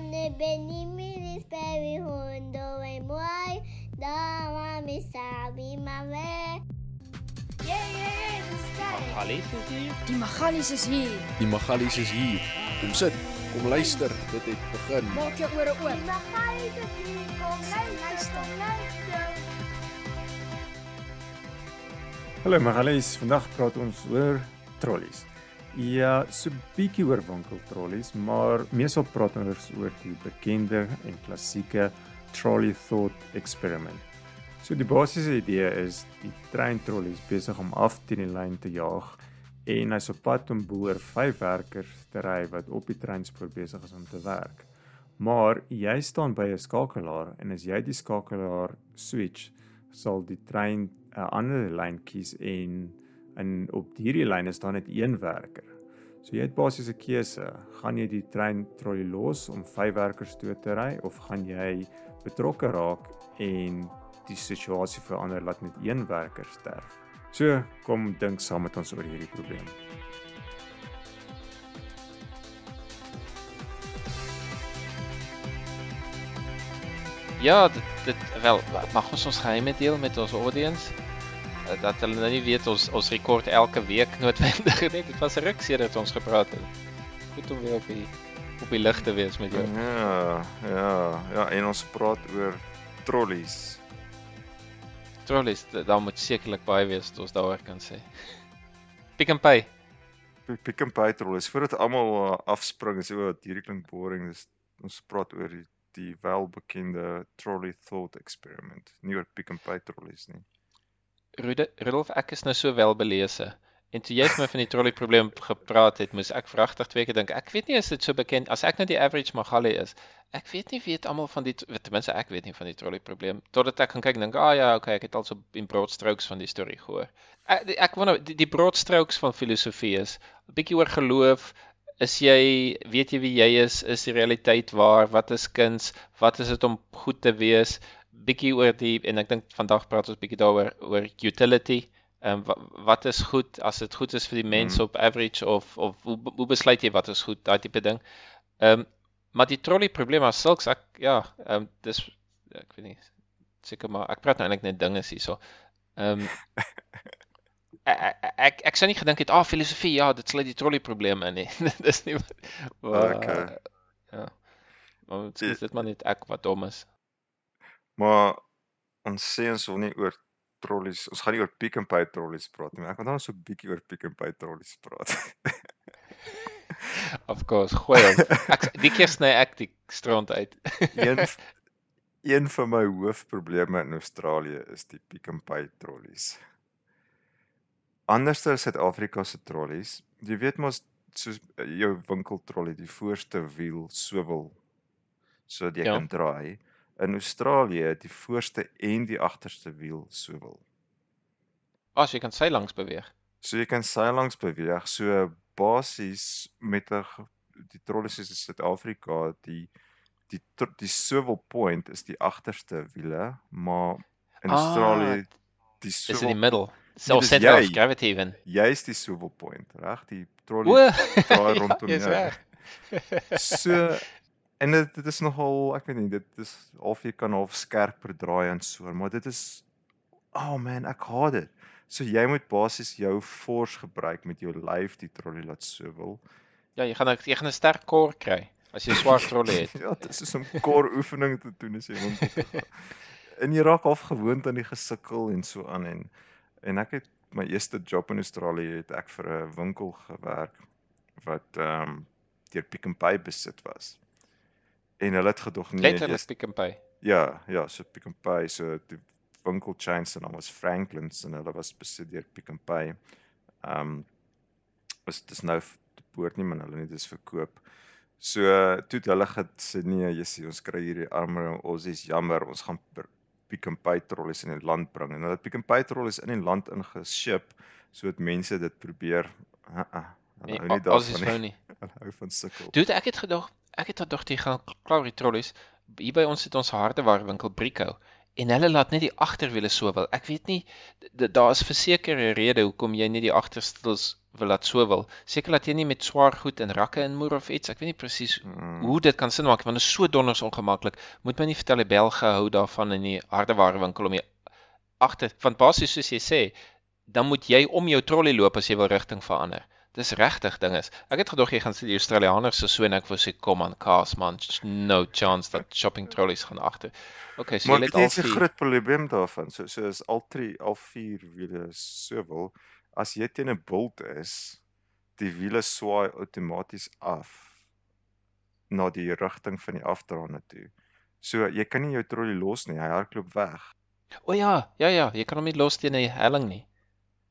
Je minis baby hondo en mooi, dan maar mis sabi maar weg. Yeah, yeah, yeah. Alice is hier. Die Magalies is hier. Die Magalies is hier. Kom sit, kom luister, dit het begin. Maak jou ore Die oop. Magalies is hier, kom luister, kom luister. Hallo Magalies, vandag praat ons oor trollies. Ja, so bietjie oor winkeltrollies, maar meestal praat ons oor die bekende en klassieke trolley thought experiment. So die basiese idee is die treintrollies besig om af teen die lyn te jaag en hy's op pad om boer vyf werkers te ry wat op die treinspoor besig is om te werk. Maar jy staan by 'n skakelaar en as jy die skakelaar switch, sal die trein 'n ander lyn kies en in op hierdie lyn is daar net een werker. So jy het basies 'n keuse. Gaan jy die trein trolley los om vyf werkers toe te ry of gaan jy betrokke raak en die situasie verander laat net een werker sterf? So, kom dink saam met ons oor hierdie probleem. Ja, dit dit wel mag ons ons geheime deel met ons audience dat hulle nou nie weet ons ons rekord elke week noodwendig nie. Dit was 'n ruk sedert ons gepraat het. Goed om weer op die op die lig te wees met jou. Ja, ja, ja, en ons praat oor trollies. Trollies, daar moet sekerlik baie wees wat ons daaroor kan sê. Pick and Pay. Pick and Pay trollies. Voordat almal uh, afspring, is o, hierdie klink boring. Dis ons praat oor die, die welbekende trolley thought experiment. Nie oor Pick and Pay trollies nie. Rudolf, ek is nou so welbelese. En toe jy vir my van die trolley probleem gepraat het, moes ek vragtig twee keer dink. Ek weet nie is dit so bekend as ek nou die average Magali is. Ek weet nie weet almal van die ten minste ek weet nie van die trolley probleem totdat ek gaan kyk en dink, "Ag ah, ja, okay, ek het al so in broad strokes van die storie gehoor." Ek ek wonder die, die broad strokes van filosofie is 'n bietjie oor geloof. Is jy weet jy wie jy is? Is die realiteit waar? Wat is kuns? Wat is dit om goed te wees? Bietjie oor die en ek dink vandag praat ons bietjie daaroor oor utility. Ehm um, wat, wat is goed as dit goed is vir die mens Mm. op average of of hoe, hoe besluit jy wat is goed, daai tipe ding. Ehm um, maar die trolley probleem as sulks ek ja, ehm um, dis ek weet nie seker maar ek praat nou eintlik net dinge hierso. Ehm um, ek ek ek sou nie gedink het ah filosofie ja, dit sluit die trolley probleem in nie. dis nie wat- Okay. Ja. Maar miskien is dit maar net ek wat dom is. Maar ons sê ons wil nie oor trollies. Ons gaan nie oor Pick and Pay trollies praat nie. maar Ek wil dan so 'n bietjie oor Pick and Pay trollies praat. Of course, gooi hom. Ek die keer sny ek die strand uit. een een van my hoofprobleme in Australië is die Pick and Pay trollies. Anders as Suid-Afrika se trollies, jy weet mos soos eh, jou winkeltrollie, die voorste wiel swivel sodat jy Ja. kan draai. In Australië die voorste en die agterste wiel swivel. As jy kan sy langs beweeg. So jy kan sylangs beweeg. So basies met 'n die trollies soos in Suid-Afrika, die die die swivel point is die agterste wiele, maar in Ah, Australië die Is in die swivel middel. Nee, So dis center of jy. gravity even. juist die swivel point, reg? Die trollie O, draai ja, rondom jy's jou. So en dit dit is nogal, ek weet nie, dit is half jy kan half skerper draai en so, maar dit is oh man, ek haat dit. So jy moet basies jou force gebruik met jou lyf die trollie laat swivel. Ja, jy gaan jy gaan 'n sterk core kry as jy swaar trolley het. ja, dit is soos om core oefening te doen as jy winkel. En jy raak half gewoond aan die gesukkel en so aan en en ek het my eerste job in Australië het ek vir 'n winkel gewerk wat ehm um, deur Pick n Pay besit was. En hulle het gedog nee, Letterlik jy's Pick n Pay. ja, ja, so Pick n Pay, so die winkel chain se naam was Franklin's en hulle was besit deur Pick n Pay. Ehm um, is dis nou behoort nie maar hulle net dis verkoop. So toe het hulle gesê nee, jy sien ons kry hierdie armer ons is jammer, ons gaan Pick n Pay trollies in die land bring. En hulle Pick n Pay trollies in die land ingeship sodat mense dit probeer. Uh -uh, hulle hou nie As is daarvan nou nie. nie. Hulle hou van sukkel. Dude, ek het gedog, ek het gedog jy gaan die trollies. Hier by ons het ons hardeware winkel Brico en hulle laat net die agterwiele sowel. Ek weet nie d- d- daar is verseker 'n rede hoekom jy nie die agterstels wil laat so wil. Seker dat jy nie met swaar goed in rakke inmoer of iets. Ek weet nie presies Mm. hoe dit kan sin maak want dit is so donders ongemaklik. Moet my nie vertel die Belge hou daarvan in die hardewarewinkel om jy agter want basies soos jy sê, dan moet jy om jou trolley loop as jy wil rigting verander. Dis regtig ding is. Ek het gedog jy gaan sê die Australianers is so en ek wou sê kom aan kaas man, no chance dat shopping trolleys gaan agter. Okay, so jy het al 'n vier. groot probleem daarvan. So so is al drie al vier wiele so wil as jy teen 'n bult is, die wiele swaai outomaties af na die rigting van die afdraande toe. So jy kan nie jou trolley los nie, hy hardloop weg. O ja, ja ja, jy kan hom nie los teen 'n helling nie.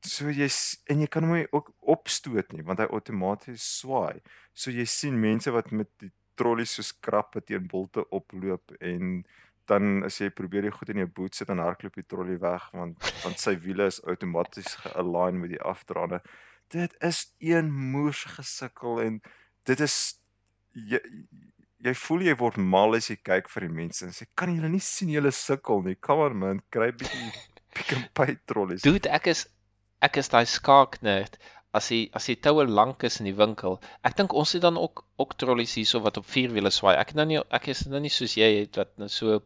So jy en jy kan hom ook opstoot nie want hy outomaties swaai. So jy sien mense wat met die trolley so skrappe teen bulte oploop en dan as jy probeer die goed in jou boot sit dan hardloop die trolley weg want want sy wiele is outomaties ge-align met die afdraande. Dit is een moers gesukkel en dit is jy jy voel jy word mal as jy kyk vir die mense en sê kan julle nie sien julle sukkel nie. Come on man, kry bietjie pick and pay trolleys. Dude, ek is ek is daai skaaknerd as die as die toue lank is in die winkel. Ek dink ons het dan ook ook trollies hierso wat op vier wiele swaai. Ek nou nie ek is nou nie soos jy het wat nou so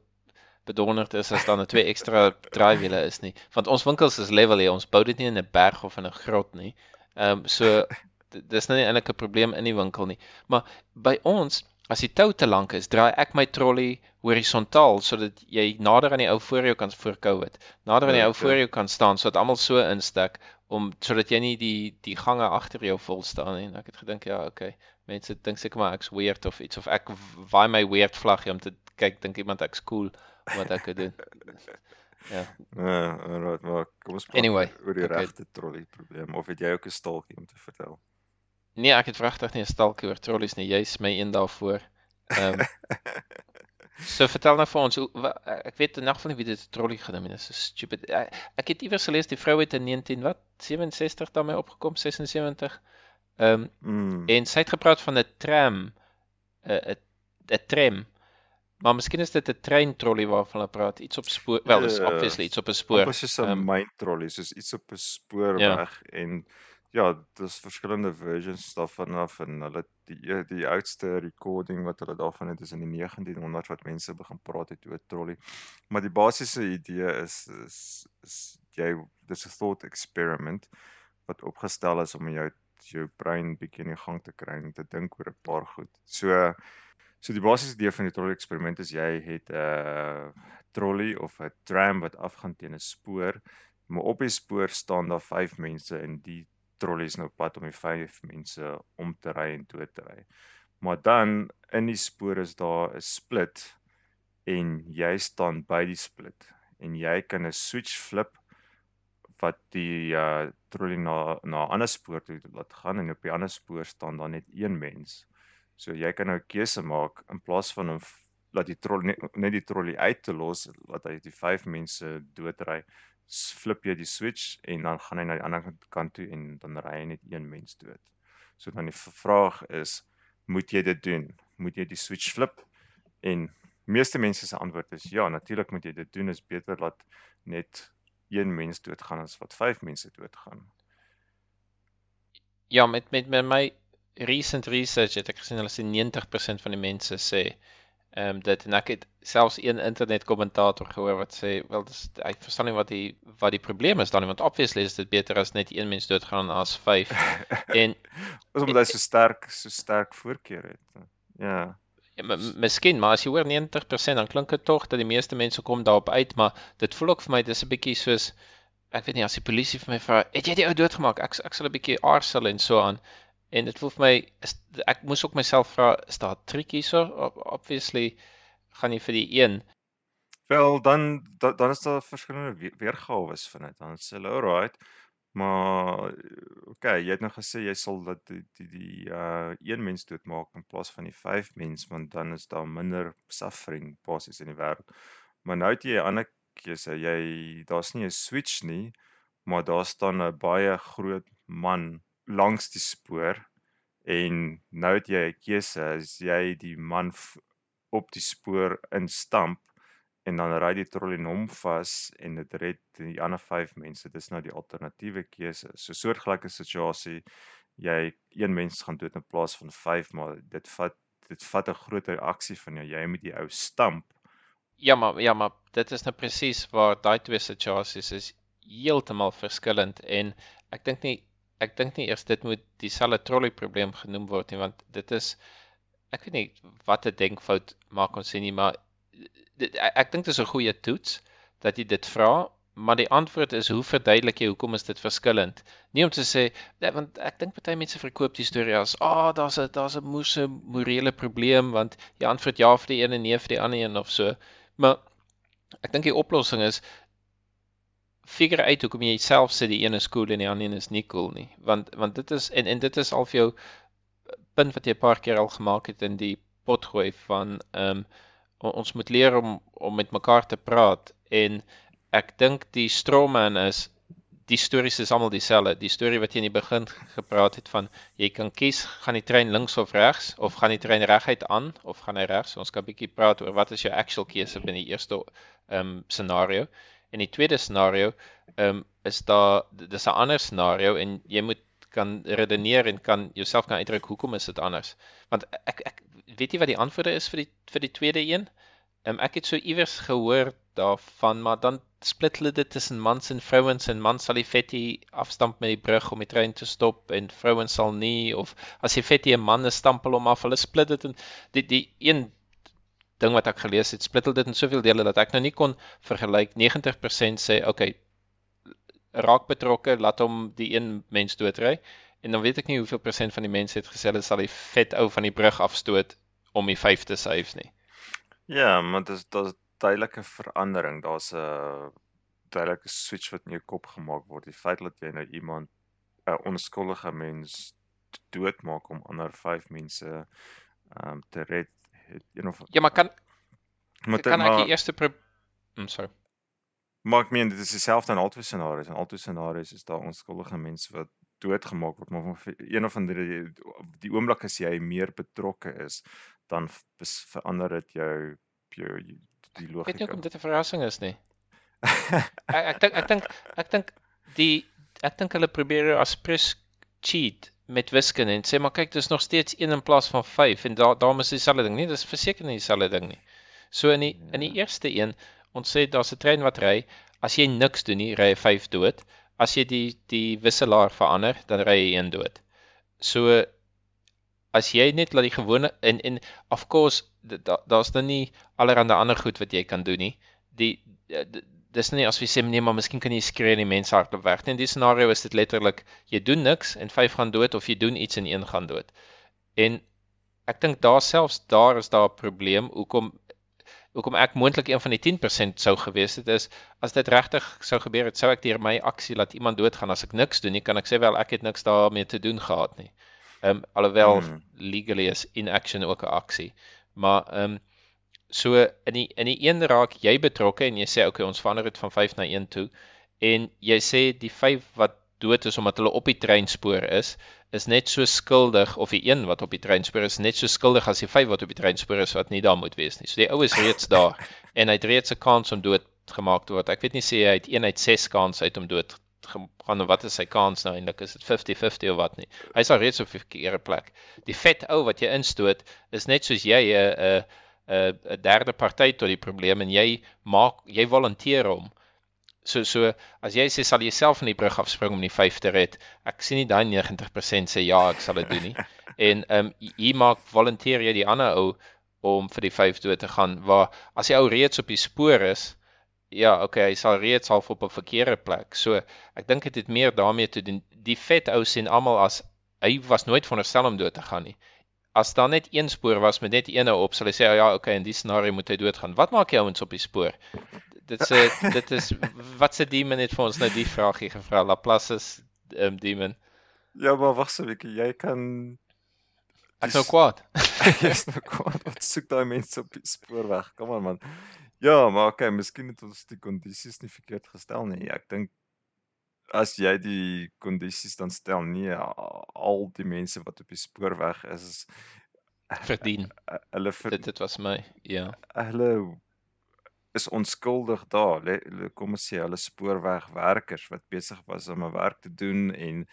bedonderd is as dan 'n twee ekstra draaiwiele is nie. Want ons winkels is level hier. Ons bou dit nie in 'n berg of in 'n grot nie. Ehm um, so dis nou nie eintlik 'n probleem in die winkel nie. Maar by ons As die tou te lank is, draai ek my trolley horisontaal sodat jy nader aan die ou voor jou kan voor COVID. Nader aan die Ja, ou voor ja. jou kan staan sodat almal so instek om sodat jy nie die die gange agter jou vol staan nie. En ek het gedink ja, okay. Mense dink seker maar ek's weird of iets of ek waai my weird vlaggie om te kyk dink iemand ek's cool wat ek het doen. Ja. Ja, alright, maar kom ons praat Anyway, oor- die okay. regte trolley probleem of het jy ook 'n staaltjie om te vertel? Nee, ek het vragtig nie 'n stalkie oor trollies nie. Jy's my een daarvoor. Ehm um, So vertel nou vir ons hoe ek weet in elk geval nie wie dit 'n trolley genoem het. Dis so stupid. Ek, ek het iewers gelees die vrou het in 19 wat 67 daarmee opgekom, 76. Ehm um, Mm. en sy het gepraat van 'n tram 'n 'n 'n tram. Maar miskien is dit 'n trein trolley waarvan hulle praat, iets op spoor. Wel, dis Ja, obviously iets op 'n spoor. Soos 'n ehm, myn trolley, soos iets op 'n spoorweg en ja, daar's verskillende versions daarvan af en hulle die e- die oudste recording wat hulle daarvan het is in die 1900 wat mense begin praat het oor trolley. Maar die basiese idee is is is jy dis 'n thought experiment wat opgestel is om jou jou brein bietjie in die gang te kry en te dink oor 'n paar goed. So so die basiese idee van die trolley eksperiment is jy het 'n trolley of 'n tram wat afgaan teen 'n spoor, maar op die spoor staan daar 5 mense en die trolley is nou pad om die 5 mense om te ry en toe te ry. Maar dan in die spoor is daar 'n split en jy staan by die split en jy kan 'n switch flip wat die uh trolley na na 'n ander spoor toe laat gaan en op die ander spoor staan daar net een mens. So jy kan nou 'n keuse maak in plaas van om f- laat die trolley net, net die trolley uit te los, laat hy die 5 mense doodry, flip jy die switch en dan gaan hy na die ander kant- toe en dan ry hy net een mens dood. So dan die vraag is, moet jy dit doen? Moet jy die switch flip? En meeste mense se antwoord is ja, natuurlik moet jy dit doen. Is beter laat net een mens doodgaan as wat 5 mense doodgaan. Ja, met met met my recent research het ek gesien hulle sê 90% van die mense sê ehm um, dit en ek het selfs een internet kommentator gehoor wat sê wel dis ek verstaan nie wat die wat die probleem is dan nie want obviously is dit beter as net een mens doodgaan as 5 en Is omdat hy so sterk so sterk voorkeur het. Ja. Ja, miskien, maar as jy hoor 90% dan klink dit tog dat die meeste mense kom daarop uit, maar dit voel ook vir my dis 'n bietjie soos ek weet nie as die polisie vir my vra, "Het jy die ou doodgemaak?" Ek ek sal 'n bietjie aarzel en so aan. En dit voel vir my is ek moes ook myself vra, is daar 'n trick hierso? O- Obviously gaan jy vir die een. Wel dan da, dan is daar verskillende we- weergawe van dit. Dan sê hulle alright, maar okay, jy het nou gesê jy sal dat die die, die uh een mens doodmaak in plaas van die 5 mens want dan is daar minder suffering basies in die wêreld. Maar nou het jy 'n ander keuse. Jy daar's nie 'n switch nie, maar daar staan 'n baie groot man langs die spoor en nou het jy 'n keuse as jy die man op die spoor instamp en dan ry die trolley in hom vas en dit red die ander 5 mense. Dis nou die alternatiewe keuse. So soortgelyke situasie, jy een mens gaan dood in plaas van 5, maar dit vat dit vat 'n groter aksie van jou. Jy moet die ou stamp. Ja, maar ja, maar dit is nou presies waar daai twee situasies is heeltemal verskillend en ek dink nie ek dink nie eers dit moet dieselfde trolley probleem genoem word nie want dit is ek weet nie wat 'n denkfout maak ons sê nie maar dit, ek, ek dink dit is 'n goeie toets dat jy dit vra maar die antwoord is hoe verduidelik jy hoekom is dit verskillend? Nie om te sê nee, want ek dink baie mense verkoop die storie as ah oh, daar's 'n daar's 'n moeë morele probleem want jy antwoord ja vir die een en nee vir die ander een of so. Maar ek dink die oplossing is figure uit hoekom jy self sê die een is cool en die ander een is nie cool nie. Want want dit is en en dit is al vir jou punt wat jy 'n paar keer al gemaak het in die potgooi van ehm um, ons moet leer om om met mekaar te praat en ek dink die strawman is die stories is almal dieselfde. Die storie wat jy in die begin gepraat het van jy kan kies gaan die trein links of regs of gaan die trein reguit aan of gaan hy regs. Ons kan 'n bietjie praat oor wat is jou actual keuse binne die eerste ehm um, scenario. In die tweede scenario, um, is daar dis 'n ander scenario en jy moet kan redeneer en kan jouself kan uitdruk hoekom is dit anders? Want ek ek weet nie wat die antwoorde is vir die vir die tweede een. Um, ek het so iewers gehoor daarvan, maar dan split hulle dit tussen mans en vrouens en mans sal die vetty afstamp met die brug om die trein te stop en vrouens sal nie of as die vetty 'n man is stampel hom af. Hulle split dit en die die een ding wat ek gelees het, splittel dit in soveel dele dat ek nou nie kon vergelyk 90% sê, okay, raak betrokke, laat hom die een mens doodry en dan weet ek nie hoeveel persent van die mense het gesê hulle sal die vet ou van die brug afstoot om die 5 te save nie. Ja, maar dit is daar's duidelike verandering. Daar's 'n duidelike switch wat in jou kop gemaak word. Die feit dat jy nou iemand 'n onskuldige mens doodmaak om ander 5 mense ehm um, te red een of Ja, maar kan maar kan ek die eerste mm, sorry. Maar ek meen dit is dieselfde in albei scenario's. In albei scenario's is daar onskuldige mense wat doodgemaak word, maar een of ander die, die oomblik as jy meer betrokke is, dan verander dit jou jou die logika. Ek weet nie hoekom dit 'n verrassing is nie. ek ek dink ek dink ek dink die ek dink hulle probeer as press cheat met wiskunde en sê maar kyk dis nog steeds 1 in plaas van 5 en daar daarom is dieselfde ding nie dis verseker nie dieselfde ding nie. So in die in die ja. eerste een ons sê daar's 'n trein wat ry as jy niks doen nie ry jy 5 dood. As jy die die wisselaar verander dan ry jy 1 dood. So as jy net laat die gewone en en of course daar's da, nou nie allerlei ander goed wat jy kan doen nie. Die, die dis nie as jy sê nee maar miskien kan jy skree en die mense hardloop weg nie. In die scenario is dit letterlik jy doen niks en 5 gaan dood of jy doen iets en 1 gaan dood. En ek dink daar selfs daar is daar 'n probleem hoekom hoekom ek moontlik een van die 10% sou gewees het is as dit regtig sou gebeur het sou ek deur my aksie laat iemand doodgaan as ek niks doen nie kan ek sê wel ek het niks daarmee te doen gehad nie. Ehm um, alhoewel hmm. legally is inaction ook 'n aksie. Maar ehm um, So in die in die een raak jy betrokke en jy sê okay, ons verander dit van 5 na 1 toe en jy sê die 5 wat dood is omdat hulle op die treinspoor is, is net so skuldig of die een wat op die treinspoor is net so skuldig as die 5 wat op die treinspoor is wat nie daar moet wees nie. So die ou is reeds daar en hy het reeds 'n kans om dood gemaak te word. Ek weet nie sê hy het 1 uit 6 kans uit om dood gaan of wat is sy kans nou eintlik? Is dit 50-50 of wat nie? Hy's al reeds op 'n verkeerde plek. Die vet ou wat jy instoot is net soos jy 'n uh, 'n uh, 'n uh, derde party tot die probleem en jy maak jy volunteer hom. So so as jy sê sal jy self van die brug afspring om die 5 te red. Ek sien nie daai 90% sê ja, ek sal dit doen nie. en ehm um, jy maak volunteer jy die ander ou om vir die 5 toe te gaan waar as die ou reeds op die spoor is, ja, okay, hy sal reeds half op 'n verkeerde plek. So ek dink dit het meer daarmee te doen. Die vet ou sien almal as hy was nooit veronderstel om dood te gaan nie as daar net een spoor was met net een op, sal hy sê oh, ja, okay, in die scenario moet hy doodgaan. Wat maak jy ouens op die spoor? Dit sê dit is wat se demon het vir ons nou die vragie gevra. Laplace is um, demon. Ja, maar wag 'n bietjie. Jy kan Ek nou kwaad. Jy's nou kwaad. Wat soek daai mense op die spoor weg? Kom aan man. Ja, maar okay, miskien het ons die kondisies nie verkeerd gestel nie. Ek dink as jy die kondisies dan stel nee al die mense wat op die spoorweg is verdien hulle ver, dit dit was my ja hulle is onskuldig daar. Le, le, kom ons sê hulle spoorwegwerkers wat besig was om 'n werk te doen en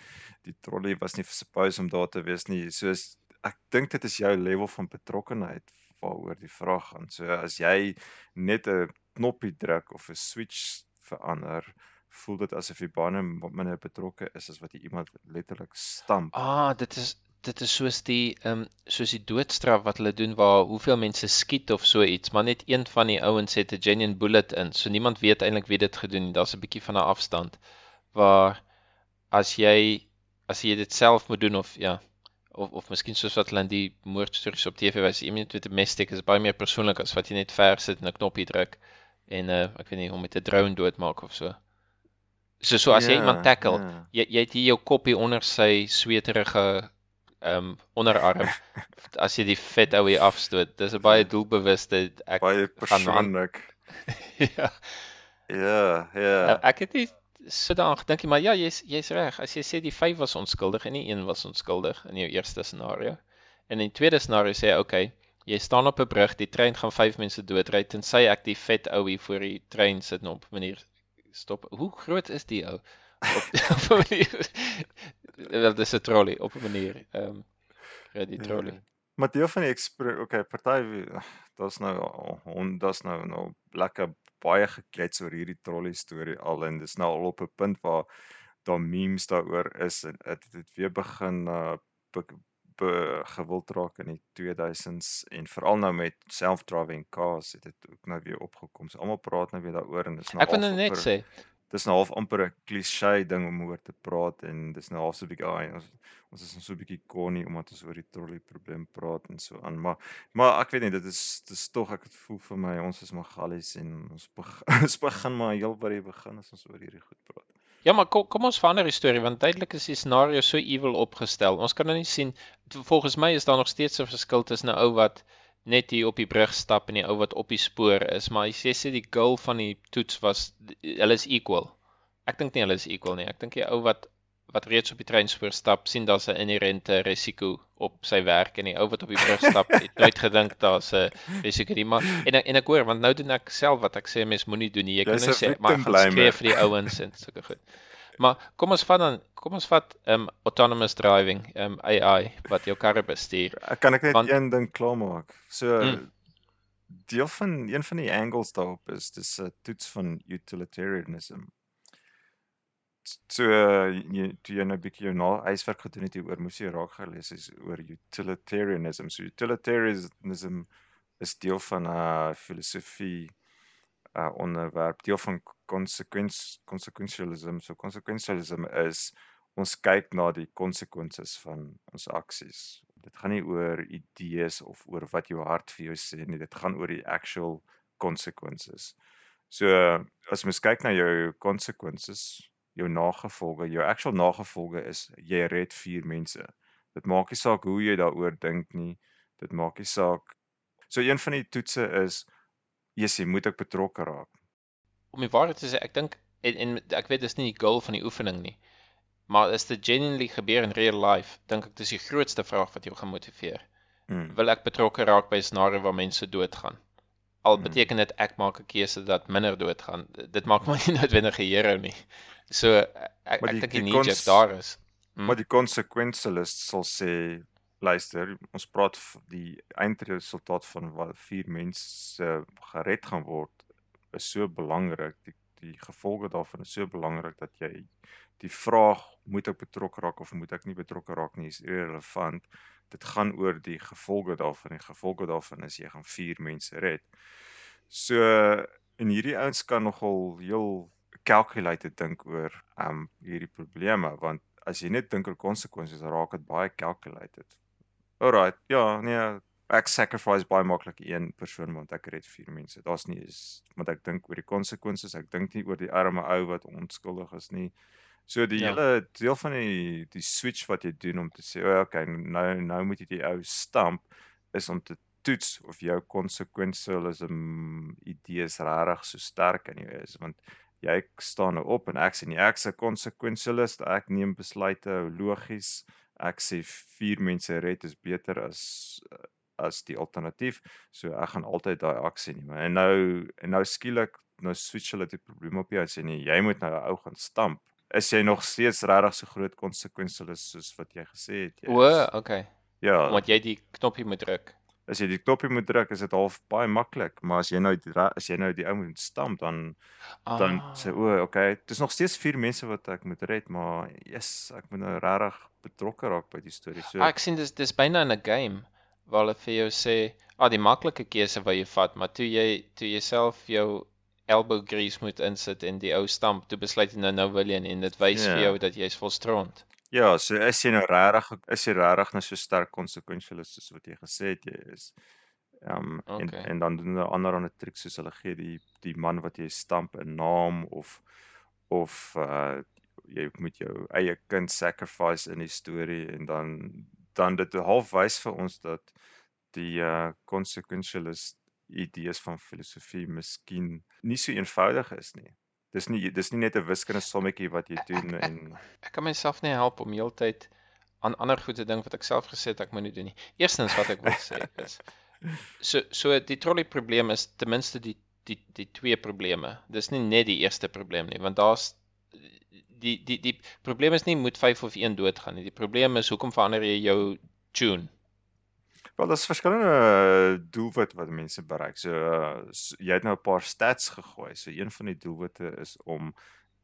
die trolley was nie supposed om daar te wees nie. So is, ek dink dit is jou level van betrokkenheid waaroor die vraag gaan. So as jy net 'n knoppie druk of 'n switch verander, voel dit asof jy baie minder betrokke is as wat jy iemand letterlik stamp. Ah, dit is dit is soos die ehm um, soos die doodstraf wat hulle doen waar hoeveel mense skiet of so iets, maar net een van die ouens het 'n genuine bullet in. So niemand weet eintlik wie dit gedoen het. Daar's 'n bietjie van 'n afstand waar as jy as jy dit self moet doen of ja, of of miskien soos wat hulle in die moordstories op TV wys, iemand met 'n mes steek is baie meer persoonlik as wat jy net ver sit en 'n knoppie druk en uh ek weet nie om met 'n drone doodmaak of so. So so as jy Ja, iemand tackle, ja. jy jy het hier jou koppie onder sy sweterige ehm um, onderarm as jy die vet ou hier afstoot. Dis 'n baie doelbewuste ek Baie persoonlik. ja. Ja, ja. Nou, ek het nie so daaraan gedink nie, maar ja, jy's jy's reg. As jy sê die 5 was onskuldig en nie een was onskuldig in jou eerste scenario. En in die tweede scenario sê jy, okay, jy staan op 'n brug, die trein gaan 5 mense doodry tensy ek die vet ou hier voor die trein sit en op 'n manier stop. Hoe groot is die ou? Op, op 'n manier. Wel, dis 'n trolley op 'n manier. Um, ja, die trolley. Ja. Maar deel van die ekspre okay, party daar's nou hon daar's nou nou lekker baie geklets oor hierdie trolley storie al en dis nou al op 'n punt waar daar memes daaroor is en dit het weer begin uh gewild raak in die 2000s en veral nou met self-driving cars het dit ook nou weer opgekom. So almal praat nou weer daaroor en dis nou Ek wil nou net sê, dis nou half amper 'n klise ding om oor te praat en dis nou half so 'n bietjie ai ons ons is nou so 'n bietjie konnie omdat ons oor die trolley probleem praat en so aan maar maar ek weet nie dit is dis tog ek het voel vir my ons is maar gallies en ons begin ons begin maar heel by die begin as ons oor hierdie goed praat. Ja, maar kom kom ons verander die storie want duidelik is die scenario so evil opgestel. Ons kan nou nie sien volgens my is daar nog steeds 'n verskil tussen 'n ou wat net hier op die brug stap en die ou wat op die spoor is, maar jy sê die goal van die toets was hulle is equal. Ek dink nie hulle is equal nie. Ek dink die ou wat wat reeds op die treinspoor stap, sien daar's 'n inherente risiko op sy werk en die ou wat op die brug stap, het nooit gedink daar's 'n risiko nie, maar en en ek hoor want nou doen ek self wat ek sê mens moenie doen nie. Jy kan Jy's nou sê maar skree vir die ouens en sulke goed. Maar kom ons vat dan kom ons vat um autonomous driving, um AI wat jou karre bestuur. Ek kan ek net Want- een ding klaarmaak. So Mm. deel van een van die angles daarop is dis 'n toets van utilitarianism. So jy toe jy nou 'n bietjie jou huiswerk gedoen het hieroor moes jy raak gelees is oor utilitarianism. So utilitarianism is deel van 'n uh, filosofie uh onderwerp, deel van consequence consequentialism. So consequentialism is ons kyk na die konsekwensies van ons aksies. Dit gaan nie oor idees of oor wat jou hart vir jou sê nie, dit gaan oor die actual consequences. So as mens kyk na jou consequences, jou nagevolge, jou actual nagevolge is jy red 4 mense. Dit maak nie saak hoe jy daaroor dink nie. Dit maak nie saak. So een van die toetse is jy moet ook betrokke raak. Om die waarheid te sê, ek dink en, en ek weet dis nie die goal van die oefening nie. Maar as dit genuinely gebeur in real life, dink ek dis die grootste vraag wat jou gaan motiveer. Hmm. Wil ek betrokke raak by 'n scenario waar mense doodgaan? Al Hmm. beteken dit ek maak 'n keuse dat minder doodgaan. Dit maak my nie noodwendig 'n hero nie. So ek ek dink die die jerk cons- daar is. Hmm. Maar die consequentialist sal sê luister, ons praat die eindresultaat van wat vier mense gered gaan word is so belangrik. Die die gevolge daarvan is so belangrik dat jy die vraag moet ek betrokke raak of moet ek nie betrokke raak nie is irrelevant. Dit gaan oor die gevolge daarvan. Die gevolge daarvan is jy gaan vier mense red. So en hierdie ouens kan nogal heel calculated dink oor um hierdie probleme want as jy net dink oor konsekwensies raak dit baie calculated. Alright, ja, nee, ek sacrifice baie maklik een persoon want ek red vier mense. Daar's nie is want ek dink oor die konsekwensies, ek dink nie oor die arme ou wat onskuldig is nie. So die Ja. hele deel van die die switch wat jy doen om te sê, "O, okay, nou nou moet jy die ou stamp," is om te toets of jou consequentialism idees regtig so sterk in jou is want jy staan nou op en ek sê nie ek's 'n consequentialist, ek neem besluite logies. Ek sê vier mense red is beter as as die alternatief. So ek gaan altyd daai aksie neem. En nou en nou skielik nou switch hulle die probleem op jou en sê nee, jy moet nou ou gaan stamp. Is jy nog steeds regtig so groot konsekwensies soos wat jy gesê het jy O, okay. Ja, Want jy die knoppie moet druk. As jy die knoppie moet druk, is dit half baie maklik, maar as jy nou die as jy nou die ou moet stamp dan dan Ah. sê o, okay, dis nog steeds vier mense wat ek moet red, maar yes, ek moet nou regtig betrokke raak by die storie. So Ah, ek sien dis dis byna in 'n game waar hulle vir jou sê, "Ah, die maklike keuse wat jy vat, maar toe jy toe jy self jou elbow grease moet insit en die ou stamp, toe besluit jy nou nou wil jy en dit wys vir Ja. jou dat jy's vol stront. Ja, so is jy nou regtig is jy regtig nou so sterk konsekwensies soos wat jy gesê het jy is. Ehm um, en Okay. en dan doen hulle ander ander triks soos hulle gee die die man wat jy stamp 'n naam of of uh jy moet jou eie kind sacrifice in die storie en dan dan dit half wys vir ons dat die uh consequentialist idees van filosofie miskien nie so eenvoudig is nie. Dis nie dis nie net 'n wiskundige sommetjie wat jy doen en Ek kan myself nie help om heeltyd aan ander goed te dink wat ek self gesê het ek moet nie doen nie. Eerstens wat ek wil sê is so so die trolley probleem is ten minste die die die twee probleme. Dis nie net die eerste probleem nie, want daar's die die die probleem is nie moet 5 of 1 doodgaan nie. Die probleem is hoekom verander jy jou tune? Wel daar's verskillende doelwitte wat mense bereik. So, uh, so jy het nou 'n paar stats gegooi. So een van die doelwitte is om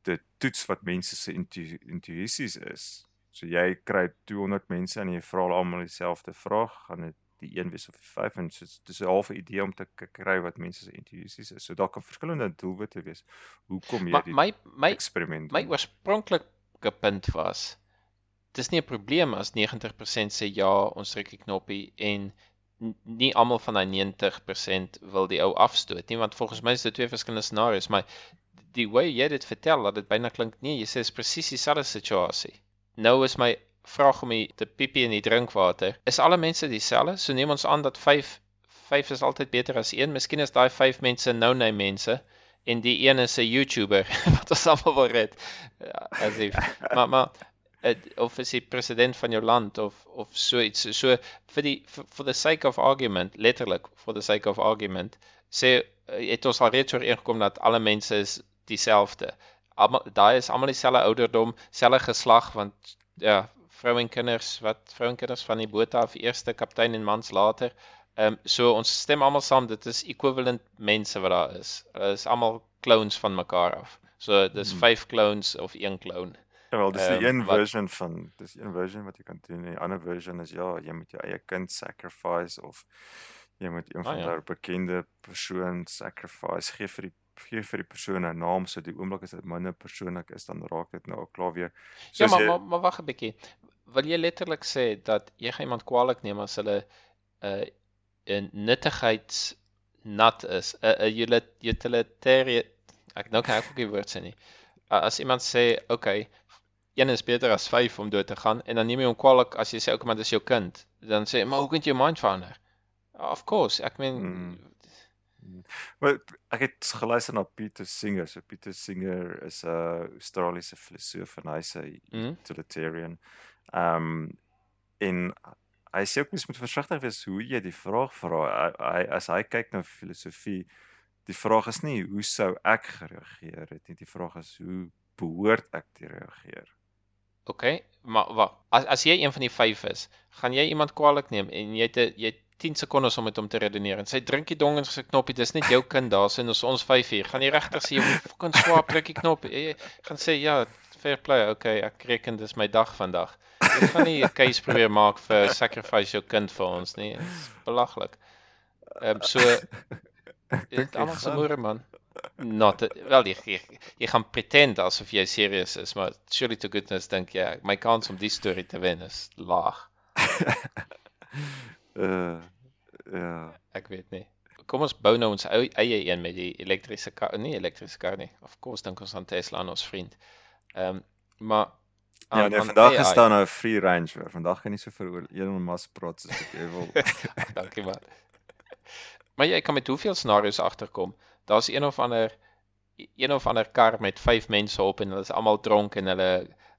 te toets wat mense se intu intuïsies is. So jy kry 200 mense en jy vra hulle almal dieselfde vraag, gaan dit die een wees of die vyf en so dis 'n halfe idee om te kry wat mense se intuïsies is. So daar kan verskillende doelwitte wees. Hoekom jy Maar die my my eksperiment my oorspronklike punt was dis nie 'n probleem as 90% sê ja, ons druk die knoppie en nie almal van daai 90% wil die ou afstoot nie want volgens my is dit twee verskillende scenario's maar die way jy dit vertel dat dit byna klink nee jy sê is presies dieselfde situasie. Nou is my vraag om die te piepie in die drinkwater is alle mense dieselfde? So neem ons aan dat 5 5 is altyd beter as 1 miskien is daai 5 mense nou-nou mense en die een is 'n YouTuber wat ons almal wil red Ja, as if maar maar of is hy president van jou land of of so iets so vir die for, for the sake of argument letterlik for the sake of argument sê eh, het ons al reeds ooreengekom dat alle mense is dieselfde almal daai is almal dieselfde ouderdom selfde geslag want ja vrou en kinders wat vrou en kinders van die boot af eerste kaptein en mans later Ehm um, so ons stem almal saam dit is equivalent mense wat daar is. Hulle is almal clones van mekaar af. So dis Hmm. 5 clones of 1 clone. Ja, wel, dis die Ehm, een wat- version van dis een version wat jy kan doen. en Die ander version is ja, jy moet jou eie kind sacrifice of jy moet een Ah, van ja. daardie bekende persoon sacrifice gee vir die gee vir die persoon 'n naam so die oomblik as dit minder persoonlik is dan raak dit nou al klaar weer. Ja, Soos maar jy- maar, maar wag 'n bietjie. Wil jy letterlik sê dat jy gaan iemand kwaadlik neem as hulle 'n uh, 'n nuttigheidsnat is, 'n 'n utilitarian ek nou kan ek ook die woord sê nie. Uh, as iemand sê, "Oké, okay, een is beter as 5 om dood te gaan" en dan neem jy hom kwaadlik as jy sê, "Oké, okay, maar dis jou kind." Dan sê, "Maar hoe kan jy jou mind verander?" Of course, ek meen Mm. Maar ek het geluister na Pieter Singer. So Pieter Singer is 'n Australiese filosoof en hy's 'n Mm. utilitarian. Ehm um, en hy sê ook mens moet versigtig wees hoe jy die vraag vra. Hy as hy kyk na filosofie, die vraag is nie hoe sou ek gereageer het nie. Die vraag is hoe behoort ek te reageer? Oké, maar wag. As as jy een van die 5 is, gaan jy iemand kwaadlik neem en jy het jy het 10 sekondes om met hom te redeneer en sy drink die dong in sy knoppie, dis net jou kind daar sien ons ons 5 hier. Gaan jy regtig sê jy moet fucking swaar druk die knop? Jy, gaan sê ja, fair play. Okay, ek reken dis my dag vandag. Jy gaan nie 'n case probeer maak vir sacrifice jou kind vir ons nie. Dis belaglik. Ehm um, so dit almal se moere man. Not a, wel jy, jy jy gaan pretend asof jy serieus is, maar surely to goodness dink jy my kans om die storie te wen is laag. uh ja. Ek weet nie. Kom ons bou nou ons ou eie een met die elektriese kar, nie elektriese kar nie. Of course dink ons aan Tesla en ons vriend. Ehm um, maar Ja, aan- nee, aan vandag AI is daar nou 'n free range weer. Vandag kan jy so vir Elon Musk praat soos wat jy wil. Dankie man. Maar jy kan met hoeveel scenario's agterkom. Daar's een of ander een of ander kar met 5 mense op en hulle is almal dronk en hulle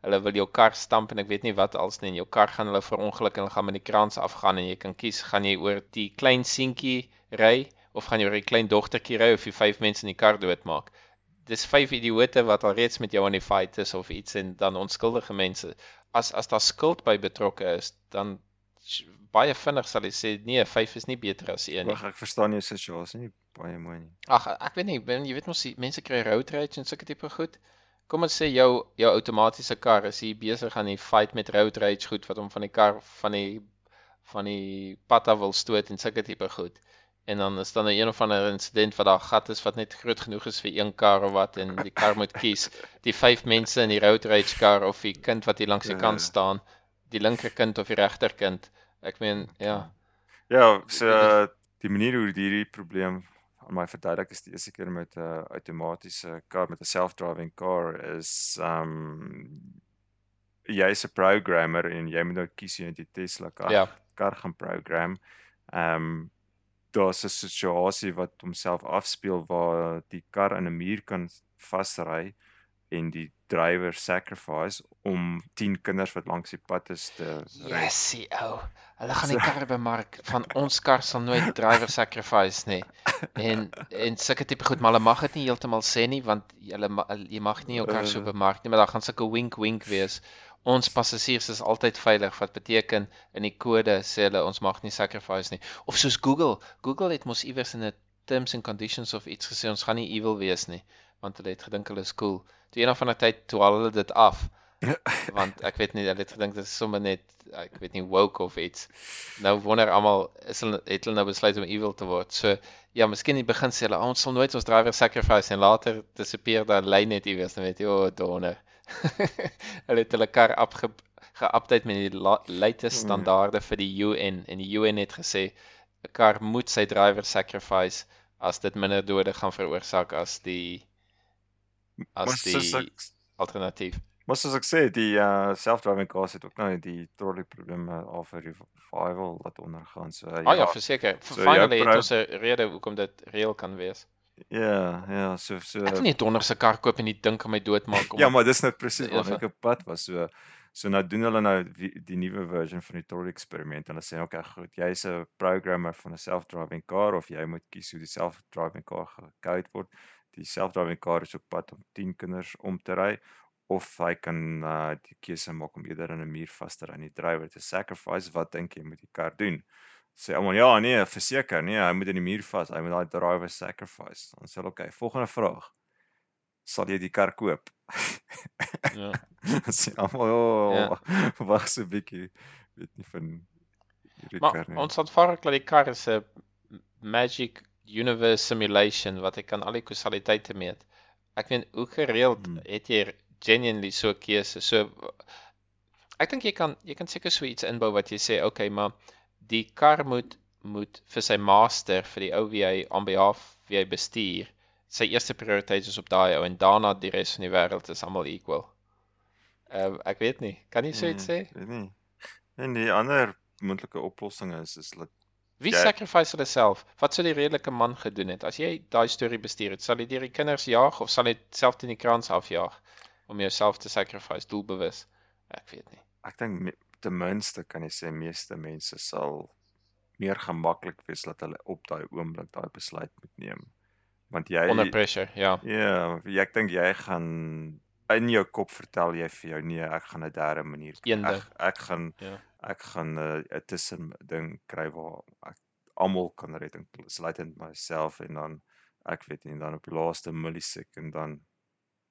hulle wil jou kar stamp en ek weet nie wat als nie en jou kar gaan hulle verongeluk en hulle gaan met die krans afgaan en jy kan kies gaan jy oor die klein seentjie ry of gaan jy oor die klein dogtertjie ry of jy vyf mense in die kar doodmaak. Dis vyf idioote wat al reeds met jou in die fight is of iets en dan onskuldige mense. As as daar skuld by betrokke is, dan baie vinnig sal jy sê nee, 5 is nie beter as 1 nie. Wag, ek verstaan jou situasie nie baie mooi nie. Ag, ek weet nie, jy weet mos mense kry road rage en sulke tipe goed. Kom ons sê jou jou outomatiese kar is hier besig aan die fight met road rage goed wat hom van die kar van die van die pad af wil stoot en sulke tipe goed. En dan is dan 'n een of ander insident wat daar gat is wat net groot genoeg is vir een kar of wat en die kar moet kies. Die vyf mense in die road rage kar of die kind wat hier langs die kant Ja. Die linkerkind of die regterkind. Ek meen, ja. Ja, so die manier hoe hierdie probleem aan my verduidelik is die eerste keer met 'n uh, outomatiese kar met 'n self-driving car is um jy's 'n programmer en jy moet nou kies jy die Tesla kar Ja. kar gaan program. Um daar's 'n situasie wat homself afspeel waar die kar in 'n muur kan vasry en die drywer sacrifice om 10 kinders wat langs die pad is te red. Jessie ou. Hulle gaan die karre bemark van ons kar sal nooit driver sacrifice nie. En en sulke tipe goed, maar hulle mag dit nie heeltemal sê nie want hulle jy mag nie jou kar so Uh. bemark nie, maar daar gaan sulke wink wink wees. Ons passasiers is altyd veilig wat beteken in die kode sê hulle ons mag nie sacrifice nie. Of soos Google, Google het mos iewers in 'n terms and conditions of iets gesê ons gaan nie evil wees nie, want hulle het gedink hulle is cool. Toe een of ander tyd toe haal hulle dit af. want ek weet nie hulle het gedink dit is sommer net ek weet nie woke of iets. Nou wonder almal is hulle het hulle nou besluit om evil te word. So ja, miskien in die begin sê hulle "Ah, ons sal nooit ons driver sacrifice en later disappear daai lyn net iewers dan weet jy o, oh, donder. hulle het hulle kar afge geupdate met die la- latest Mm. standaarde vir die UN en die UN het gesê 'n kar moet sy driver sacrifice as dit minder dode gaan veroorsaak as die as soos die ek alternatief. Maar soos ek sê, die uh self-driving cars het ook nou die trolley probleme al vir revival laat ondergaan. So Ah ja, verseker. so Finally het ons 'n rede hoekom dit reël kan wees. ja, ja, so so Ek wil nie 'n donderse kar koop en die ding kan my doodmaak om Ja, maar dis nou presies Ja, van- ek op pad was. So so nou doen hulle nou die, die nuwe version van die trolley eksperiment. Hulle sê okay, goed, jy's 'n programmer van 'n self-driving car of jy moet kies hoe die self-driving car gekode word. Die self-driving car is op pad om 10 kinders om te ry of hy kan uh die keuse maak om eerder in 'n muur vas te ry en die drywer te sacrifice. Wat dink jy moet die kar doen? Sê almal ja, nee, verseker, nee, hy moet in die muur vas. Hy moet daai driver sacrifice. Dan sê hulle okay, volgende vraag. Sal jy die kar koop? ja. Sê almal oh, Ja. wag so 'n bietjie. Weet nie van hierdie Maar kar nie. ons aanvaar dat die kar is 'n magic universe simulation wat ek kan al die kausaliteite meet. Ek meen hoe gereeld Hmm. het jy genuinely so 'n keuse. So ek dink jy kan jy kan seker so iets inbou wat jy sê, okay, maar die kar moet moet vir sy master vir die ou wie hy on behalf wie hy bestuur, sy eerste prioriteit is op daai ou en daarna die res van die wêreld is almal equal. Ehm uh, ek weet nie. Kan jy so iets sê? Nee, Weet nie. En die ander moontlike oplossing is is dat Wie Jy- sacrifice hulle self? Wat sou die redelike man gedoen het? As jy daai storie bestuur het, sal jy deur die kinders jaag of sal jy self teen die krans afjaag om jouself te sacrifice doelbewus? Ek weet nie. ek dink ten minste kan jy sê meeste mense sal meer gemaklik wees dat hulle op daai oomblik daai besluit moet neem. Want jy Onder pressure, ja. Ja, jy- ek dink jy gaan in jou kop vertel jy vir jou nee, ek gaan 'n derde manier ek, ek gaan Ja. ek gaan 'n 'n tussen ding kry waar ek almal kan red insluitend myself en dan ek weet nie dan op die laaste millisecond dan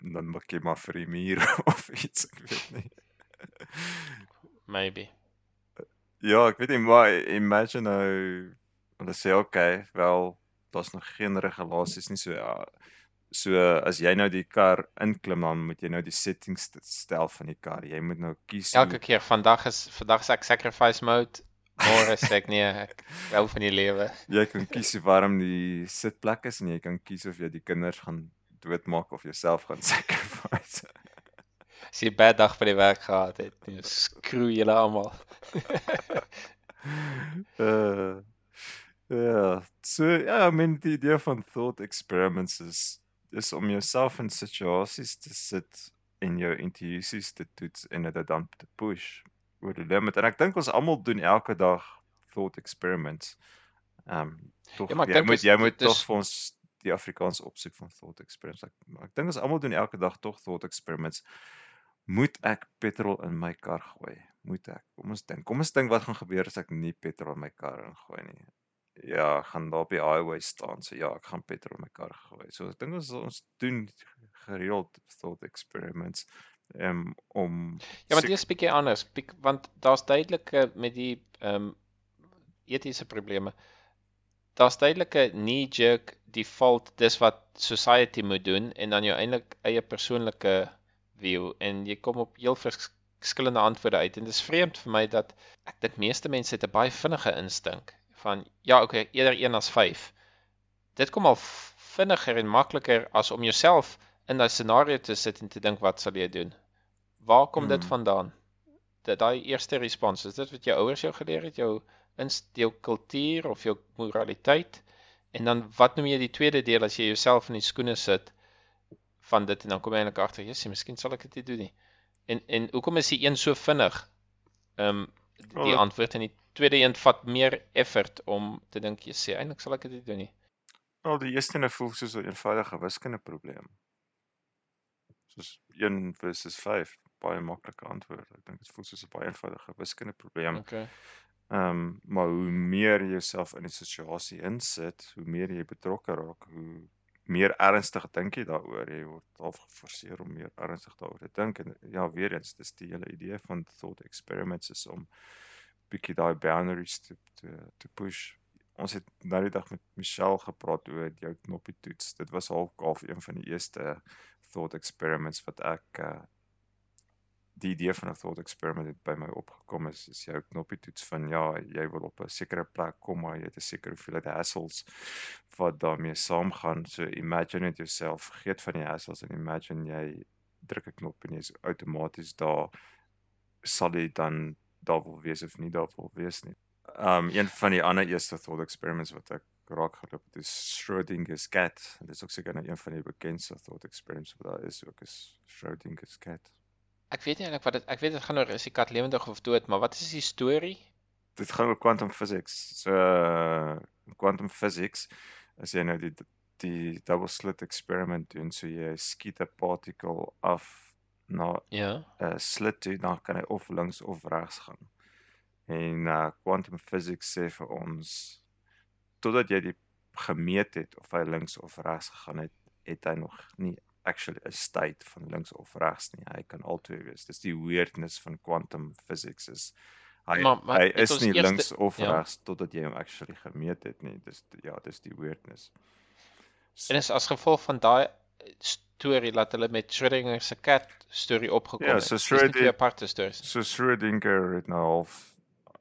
dan maak jy maar vir die muur of iets ek weet nie. Maybe. Ja, ek weet nie maar imagine nou hulle sê okay, wel daar's nog geen regulasies nie so ja. So as jy nou die kar inklim dan moet jy nou die settings st- stel van die kar. Jy moet nou kies Elke keer vandag is vandag is ek sacrifice mode. Môre sê ek nee, ek hou van die lewe. jy kan kies hoe warm die sitplek is en jy kan kies of jy die kinders gaan doodmaak of jouself gaan sacrifice. As jy 'n bad dag by die werk gehad het, nee, skroe julle almal. uh ja, so ja, I mean die idee van thought experiments is is om jouself in situasies te sit en jou intuïsies te toets en dit dan te push oor die limit. En ek dink ons almal doen elke dag thought experiments. Ehm um, tog Ja, jy moet is- jy dit moet tog is- vir ons die Afrikaans opsoek van thought experiments. Ek ek dink ons almal doen elke dag tog thought experiments. Moet ek petrol in my kar gooi? Moet ek? Kom ons dink. Kom ons dink wat gaan gebeur as ek nie petrol in my kar ingooi nie. Ja, gaan daar op die highway staan. So ja, ek gaan petrol in my kar gooi. So ek dink ons ons doen gereeld thought experiments um, om Ja, maar dit is bietjie anders, biek- want daar's duidelike met die ehm um, etiese probleme. Daar's duidelike knee jerk default dis wat society moet doen en dan jou eintlik eie persoonlike view en jy kom op heel vers- verskillende antwoorde uit en dit is vreemd vir my dat ek dink meeste mense het 'n baie vinnige instink van ja, okay, eerder 1 as 5. Dit kom al vinniger en makliker as om jouself in daai scenario te sit en te dink wat sal jy doen? Waar kom dit Hmm. vandaan? Dat daai eerste respons is dit wat jou ouers jou geleer het, jou inst jou kultuur of jou moraliteit? En dan wat noem jy die tweede deel as jy jouself in die skoene sit van dit en dan kom jy eintlik agter, "Jessie, miskien sal ek dit nie doen nie." En en hoekom is die een so vinnig? Ehm um, die dit- antwoord en die tweede een vat meer effort om te dink, jy sê eintlik sal ek dit doen nie. Wel, die eerste een voel soos 'n eenvoudige wiskunde probleem. Soos 1 versus 5, baie maklike antwoord. Ek dink dit voel soos 'n baie eenvoudige wiskunde probleem. Okay. Ehm, um, maar hoe meer jy jouself in die situasie insit, hoe meer jy betrokke raak, hoe meer ernstig dink jy daaroor. Jy word half geforseer om meer ernstig daaroor te dink en ja, weer eens, dis die hele idee van thought experiments is om bietjie daai boundaries te te te push. Ons het nou die dag met Michelle gepraat oor jou knoppie toets. Dit was half half een van die eerste thought experiments wat ek uh die idee van 'n thought experiment het by my opgekom is is jou knoppie toets van ja, jy wil op 'n sekere plek kom maar jy het 'n sekere hoeveelheid hassles wat daarmee saamgaan. So imagine it yourself, vergeet van die hassles en imagine jy druk 'n knop en jy's outomaties daar sal jy dan daar wil wees of nie daar wil wees nie. Um een van die ander eerste thought experiments wat ek raak geloop het is Schrödinger's cat. Dit is ook seker nou een van die bekendste thought experiments wat daar is ook is Schrödinger's cat. Ek weet nie eintlik wat dit ek weet dit gaan oor is die kat lewendig of dood, maar wat is die storie? Dit gaan oor quantum physics. So uh, quantum physics as jy nou die die double slit experiment doen, so jy skiet 'n particle af na Ja. 'n slit toe, dan kan hy of links of regs gaan. En uh quantum physics sê vir ons totdat jy die gemeet het of hy links of regs gegaan het, het hy nog nie actually 'n state van links of regs nie. Hy kan albei wees. Dis die weirdness van quantum physics is hy Maar- maar hy is nie eerste- links of ja. regs totdat jy hom actually gemeet het nie. Dis ja, dis die weirdness. En is as gevolg van daai storie dat hulle met Schrödinger se kat storie opgekom Ja, het. so Dis nie twee Schrödinger- aparte stories. So Schrödinger het nou half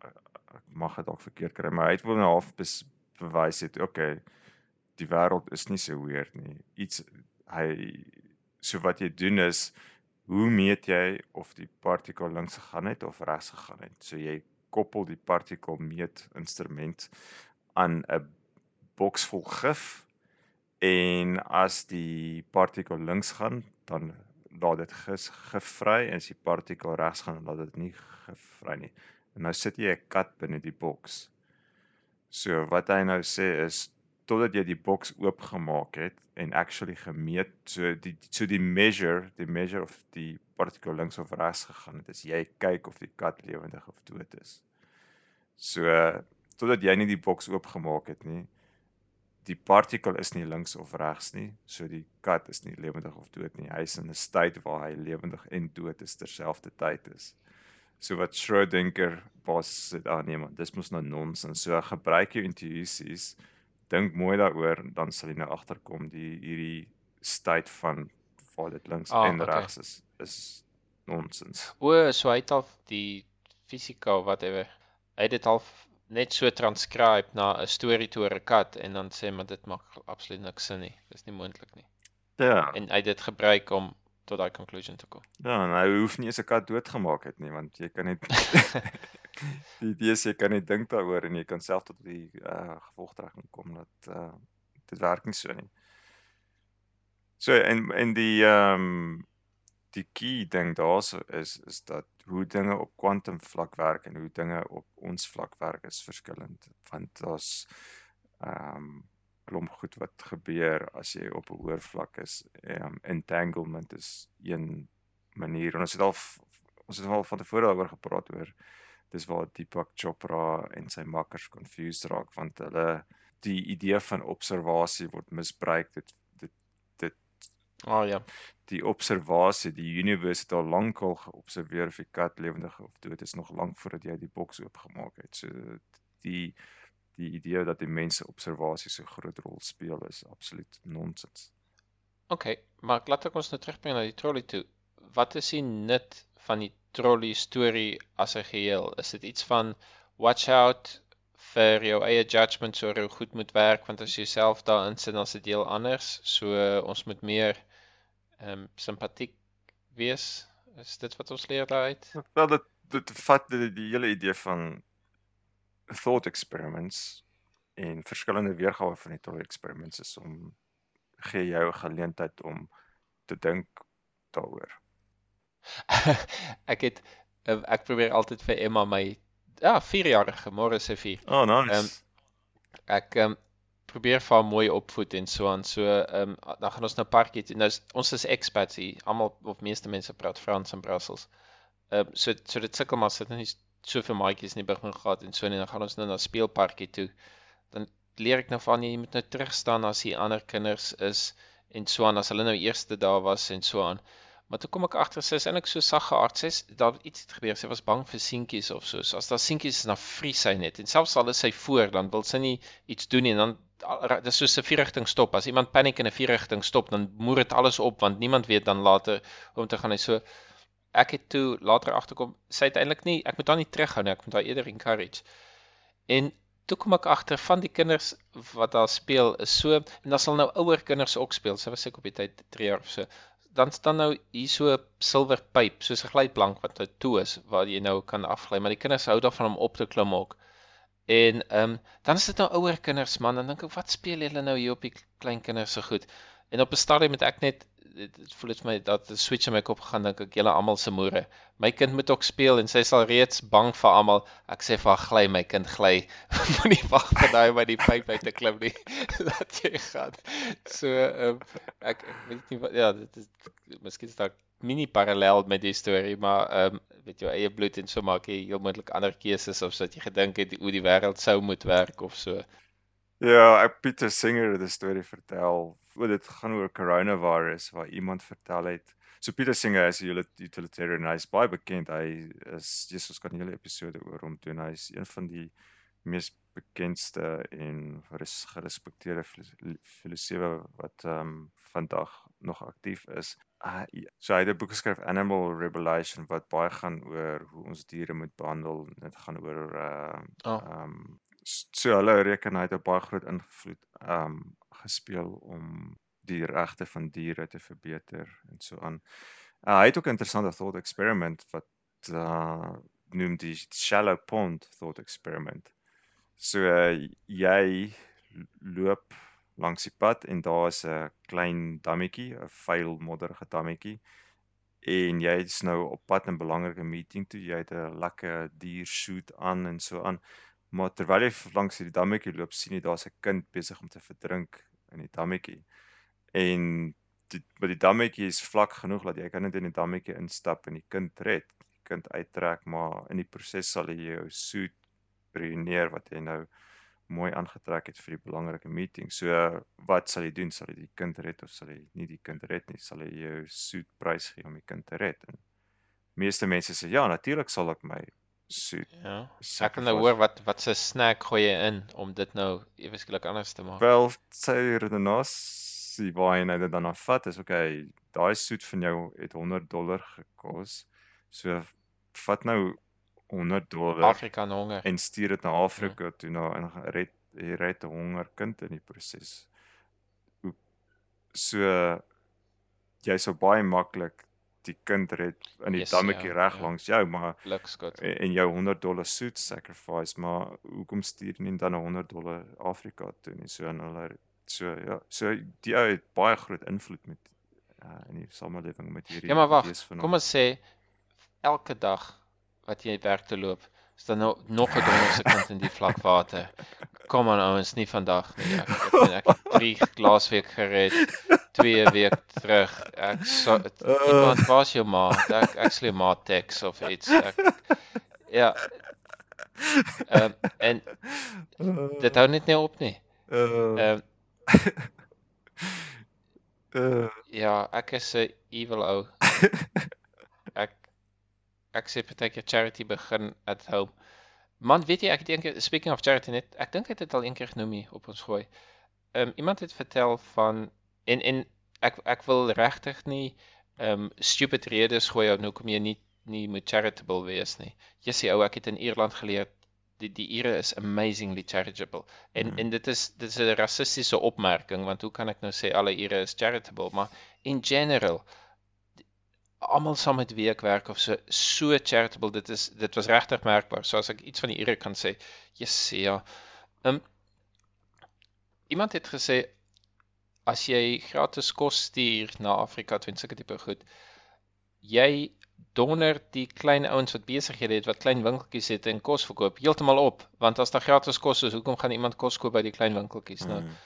ek mag dit dalk verkeerd kry, maar hy het wel nou half bewys het, okay, die wêreld is nie so weird nie. Iets hy so wat jy doen is hoe meet jy of die partikel links gegaan het of regs gegaan het? So jy koppel die partikel meet instrument aan 'n boks vol gif en as die partikel links gaan, dan laat dit gis gif vry en as die partikel regs gaan, laat dit nie gif vry nie. En nou sit jy 'n kat binne die boks. So wat hy nou sê is totdat jy die boks oopgemaak het en actually gemeet, so die so die measure, die measure of die partikel links of regs gegaan het, is jy kyk of die kat lewendig of dood is. So totdat jy nie die boks oopgemaak het nie, die partikel is nie links of regs nie, so die kat is nie lewendig of dood nie. Hy is in 'n state waar hy lewendig en dood is terselfdertyd is. So wat Schrödinger ah nee man, dis mos nou nonsens. So gebruik jou intuïsies, dink mooi daaroor, dan sal jy nou agterkom die hierdie state van waar dit links Ah, en okay. regs is is nonsens. O, so hy het al die fisika of whatever. Hy het dit al net so transcribe na 'n storie toe 'n kat en dan sê maar dit maak absoluut niks sin nie. Dis nie moontlik nie. Ja. En hy dit gebruik om tot daai conclusion te kom. Ja, en hy hoef nie eens 'n kat doodgemaak het nie, want jy kan net die idee is jy kan net dink daaroor en jy kan self tot die uh gevolgtrekking kom dat uh dit werk nie so nie. So en en die ehm um, die key ding daarso is is dat hoe dinge op kwantum vlak werk en hoe dinge op ons vlak werk is verskillend want daar's ehm um, klomp goed wat gebeur as jy op 'n hoër vlak is. Ehm um, entanglement is een manier en ons het al ons het al van tevore daaroor gepraat oor dis waar Deepak Chopra en sy makkers confused raak want hulle die idee van observasie word misbruik dit dit dit Ah oh, ja. Die observasie, die universe het al lank al geobserveer of die kat lewendig of dood is nog lank voordat jy die boks oopgemaak het. So die die idee dat die mense observasie so groot rol speel is absoluut nonsens. OK, maar laat ek ons nou terugbring na die trolley toe. Wat is die nut van die trolley storie as 'n geheel? Is dit iets van watch out vir jou eie judgement oor hoe goed moet werk want as jy self daarin sit dan is dit heel anders. So ons moet meer ehm um, simpatiek wees. Is dit wat ons leer daaruit? Wel dit dit vat die, die hele idee van thought experiments en verskillende weergawe van die thought experiments is om gee jou 'n geleentheid om te dink daaroor. ek het ek probeer altyd vir Emma my ja, 4-jarige, môre se 4. Oh, nice. Um, ek um, probeer vir haar mooi opvoed en so aan. So ehm um, dan gaan ons nou parkie toe. Nou ons is expats hier. Almal of meeste mense praat Frans in Brussels. Ehm um, so so dit sukkel maar sit nie soveel maatjies in die begin gehad en so en dan gaan ons nou na speelparkie toe. Dan leer ek nou van jy moet nou terug staan as die ander kinders is en so aan as hulle nou eerste daar was en so aan. Maar toe kom ek agter sy is eintlik so sag geaard sê daar iets het gebeur sy was bang vir seentjies of so. so as daar seentjies is dan vries sy net en selfs al is sy voor dan wil sy nie iets doen nie en dan dis soos 'n vierrigting stop. As iemand paniek in 'n vierrigting stop dan moer dit alles op want niemand weet dan later om te gaan. Hy so ek het toe later agterkom sy uiteindelik nie ek moet haar nie terughou nie ek moet haar eerder encourage. En toe kom ek agter van die kinders wat daar speel is so en dan sal nou ouer kinders ook speel sy was seker op die tyd 3 jaar of so dan staan nou hier so 'n silwer pyp, soos 'n glyplank wat toe is waar jy nou kan afgly, maar die kinders hou daarvan om op te klim ook. En ehm um, dan is dit nou ouer kinders man, dan dink ek wat speel julle nou hier op die klein kinders so goed? En op 'n stadium het ek net dit voel dit vir my dat 'n switch in my kop gegaan dink ek julle almal se moere. My kind moet ook speel en sy sal reeds bang vir almal. Ek sê vir haar gly my kind gly. Moenie wag vir daai by die pyp uit te klim nie. dat jy gaan. So um, ek ek weet nie wat ja, dit is miskien is daar mini parallel met die storie, maar ehm um, weet jou eie bloed en so maak jy heel moontlik ander keuses of sodat jy gedink het hoe die wêreld sou moet werk of so. Ja, ek Pieter Singer het 'n storie vertel. O, dit gaan oor coronavirus waar iemand vertel het. So Pieter Singer is 'n utilitarian, hy is baie bekend. Hy is Jesus kan 'n hele episode oor hom doen. Hy is een van die mees bekendste en gerespekteerde filosofe wat ehm um, vandag nog aktief is. Uh, so hy het 'n boek geskryf Animal Revelation wat baie gaan oor hoe ons diere moet behandel. Dit gaan oor uh, ehm uh, oh. um, so hulle reken hy het 'n baie groot invloed um gespeel om die regte van diere te verbeter en so aan. Uh, hy het ook 'n interessante thought experiment wat uh noem die shallow pond thought experiment. So uh, jy loop langs die pad en daar is 'n klein dammetjie, 'n vuil modderige dammetjie en jy is nou op pad in 'n belangrike meeting toe jy het 'n lekker dier suit aan en so aan Maar terwyl jy langs hierdie dammetjie loop, sien jy daar's 'n kind besig om te verdrink in die dammetjie. En die die dammetjie is vlak genoeg dat jy kan net in die dammetjie instap en die kind red. Die kind uittrek, maar in die proses sal jy jou suit ruïneer wat jy nou mooi aangetrek het vir die belangrike meeting. So wat sal jy doen? Sal jy die kind red of sal jy nie die kind red nie? Sal jy jou suit prys gee om die kind te red? En meeste mense sê ja, natuurlik sal ek my soet. Ja. Ek kan nou hoor wat wat se snack gooi jy in om dit nou ewe skielik anders te maak. Wel, sy redenasie waar hy nou dit dan afvat is okay, daai soet van jou het 100 dollar gekos. So vat nou 100 dollar Afrika honger en stuur dit na Afrika ja. toe na en red jy red 'n honger kind in die proses. So jy sou baie maklik die kind red in die yes, dammetjie ja, reg ja. langs jou maar Lukskat. en jou 100 dollar suit sacrifice maar hoekom stuur nie dan 'n 100 dollar Afrika toe nie so en hulle so ja so die ou het baie groot invloed met uh in die samelewing met hierdie Ja, maar wag. Kom ons sê elke dag wat jy werk toe loop, is daar nou nog 'n donderse kind in die vlak water. Kom aan ouens, nie vandag nie. Ek ek, ek, ek drie laasweek gered, twee week terug. Ek so iemand was jou ma. Ek actually ma teks of iets. Ek, ja. Ehm en dit hou net nie op nie. uh, Ehm uh, ja, ek is 'n evil ou. Ek sê partykeer charity begin at home. Man, weet jy ek het eendag speaking of charity net ek dink ek het dit al eendag genoem hier op ons gooi. Ehm um, iemand het vertel van en en ek ek wil regtig nie ehm um, stupid redes gooi op hoekom jy nie nie moet charitable wees nie. Sê ou ek het in Ierland geleer die die Ire is amazingly charitable. En Mhm. en dit is dit is 'n rassistiese opmerking want hoe kan ek nou sê alle Ire is charitable, maar in general almal saam met weekwerk of so so charitable dit is dit was regtig merkbaar. So as ek iets van die Ire kan sê, yes, ja. Ehm um, iemand het gesê as jy gratis kos stuur na Afrika, twin sulke tipe goed, jy donder die klein ouens wat besighede het wat klein winkeltjies het en kos verkoop heeltemal op, want as daar gratis kos is, hoekom gaan iemand kos koop by die klein winkeltjies nou? mm,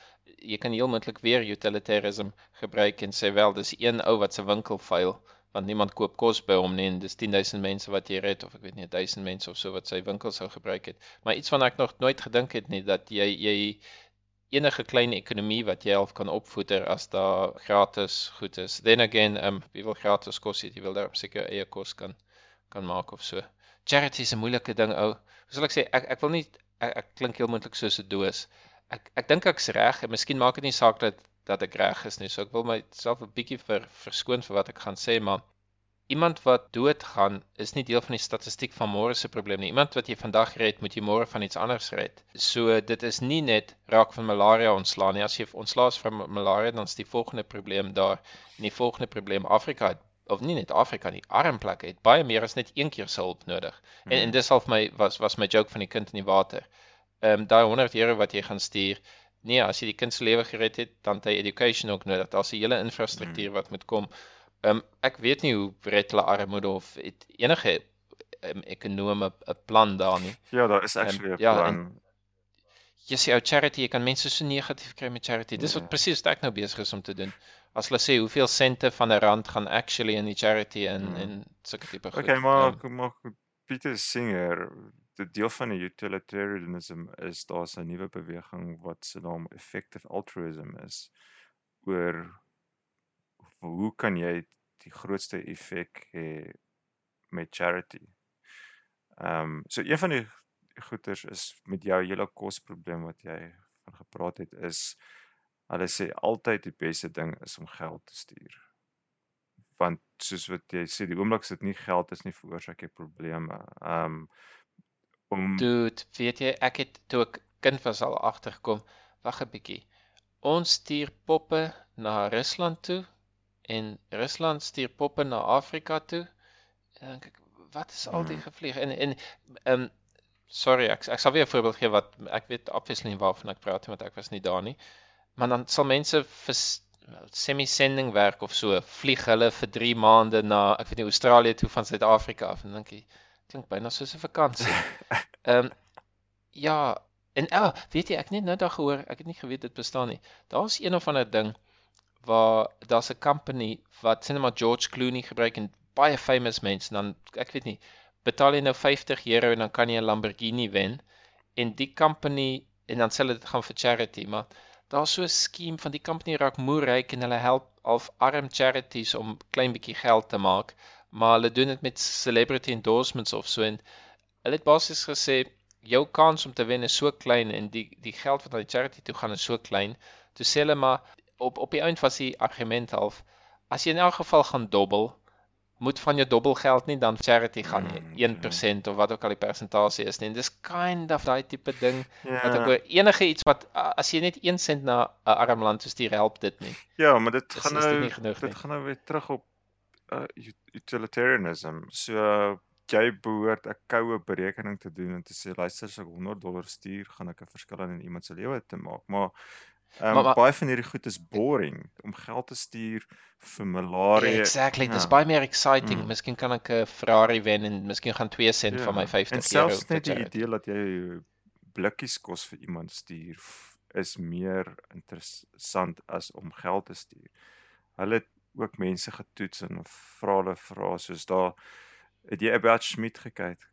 Jy kan heel moontlik weer utilitarianism gebruik en sê wel, dis een ou wat se winkel vuil want niemand koop kos by hom nie en dis 10000 mense wat jy red of ek weet nie 1000 mense of so wat sy winkel sou gebruik het. Maar iets wat ek nog nooit gedink het nie dat jy jy enige klein ekonomie wat jy half kan opvoeder as daar gratis goed is. Then again, um wie wil gratis kos eet, jy wil daarop seker eie kos kan kan maak of so. Charity is 'n moeilike ding ou. Hoe sal ek sê ek ek wil nie ek, ek klink heel moontlik soos 'n doos. Ek ek dink ek's reg en miskien maak dit nie saak dat dat ek reg is nie. So ek wil myself 'n bietjie ver verskoon vir wat ek gaan sê, maar iemand wat doodgaan is nie deel van die statistiek van môre se probleem nie. Iemand wat jy vandag red, moet jy môre van iets anders red. So dit is nie net raak van malaria ontslaan nie. As jy ontslae is van malaria, dan is die volgende probleem daar en die volgende probleem Afrika het of nie net Afrika nie, arm plekke het baie meer as net een keer se hulp nodig. En en dis half my was was my joke van die kind in die water. Ehm um, daai 100 euro wat jy gaan stuur, nee, as jy die kind se lewe gered het, dan het hy education ook nodig. Daar's 'n hele infrastruktuur wat moet kom. Ehm um, ek weet nie hoe red hulle armoede of het enige um, ekonome 'n plan daar nie. ja, daar is actually 'n ja, plan. en- Jy sê ou charity, jy kan mense so negatief kry met charity. Dis wat Ja. presies wat ek nou besig is om te doen. As hulle sê hoeveel sente van 'n rand gaan actually in die charity en Mm. en sulke tipe goed. Okay, maar Ehm, kom maar Pieter Singer, deel van die utilitarianism is daar's 'n nuwe beweging wat se naam effective altruism is oor hoe kan jy die grootste effek hê met charity. Ehm um, so een van die goeters is met jou hele kosprobleem wat jy van gepraat het is hulle sê altyd die beste ding is om geld te stuur. Want soos wat jy sê die oomblik as dit nie geld is nie veroorsaak jy probleme. Ehm um, om Dude, weet jy, ek het toe ek kind was al agtergekom. Wag 'n bietjie. Ons stuur poppe na Rusland toe en Rusland stuur poppe na Afrika toe. En dink ek, wat is al die Mhm. gevlieg? En en ehm um, sorry, ek ek sal weer 'n voorbeeld gee wat ek weet obviously nie waarvan ek praat nie want ek was nie daar nie. Maar dan sal mense vir semi-sending werk of so vlieg hulle vir 3 maande na ek weet nie Australië toe van Suid-Afrika af en dink jy klink byna soos 'n vakansie. Ehm um, ja, en ah, weet jy, ek het net nou daar gehoor, ek het nie geweet dit bestaan nie. Daar's een of ander ding waar daar's 'n company wat sê net maar George Clooney gebruik en baie famous mense en dan ek weet nie, betaal jy nou 50 euro en dan kan jy 'n Lamborghini wen en die company en dan sê hulle dit gaan vir charity, maar daar's so 'n skema van die company raak moeryk en hulle help half arm charities om klein bietjie geld te maak, maar hulle doen dit met celebrity endorsements of so en hulle het basies gesê jou kans om te wen is so klein en die die geld wat aan die charity toe gaan is so klein. Toe sê hulle maar op op die eind was die argument half as jy in elk geval gaan dobbel moet van jou dobbelgeld nie dan charity gaan nie, Mm, 1% of wat ook al die persentasie is nie. En dis kind of daai tipe ding wat ek ja, hoor enige iets wat as jy net 1 sent na 'n arm land toe stuur help dit nie. ja, maar dit Is- gaan is dit nou nie genoeg dit nie? gaan nou weer terug op uh, utilitarianism. So jy behoort 'n koue berekening te doen en te sê luister as ek 100 dollar stuur, gaan ek 'n verskil in iemand se lewe te maak. Maar Um, Maar- maar- baie van hierdie goed is boring om geld te stuur vir malaria. Exactly, dis ja. baie meer exciting. Mm. Miskien kan ek 'n Ferrari wen en miskien gaan 2 sent van my 50 En euro selfs net die charity. idee dat jy blikkies kos vir iemand stuur is meer interessant as om geld te stuur. Hulle ook mense getoets en vra hulle vra soos daar het jy About Schmidt gekyk?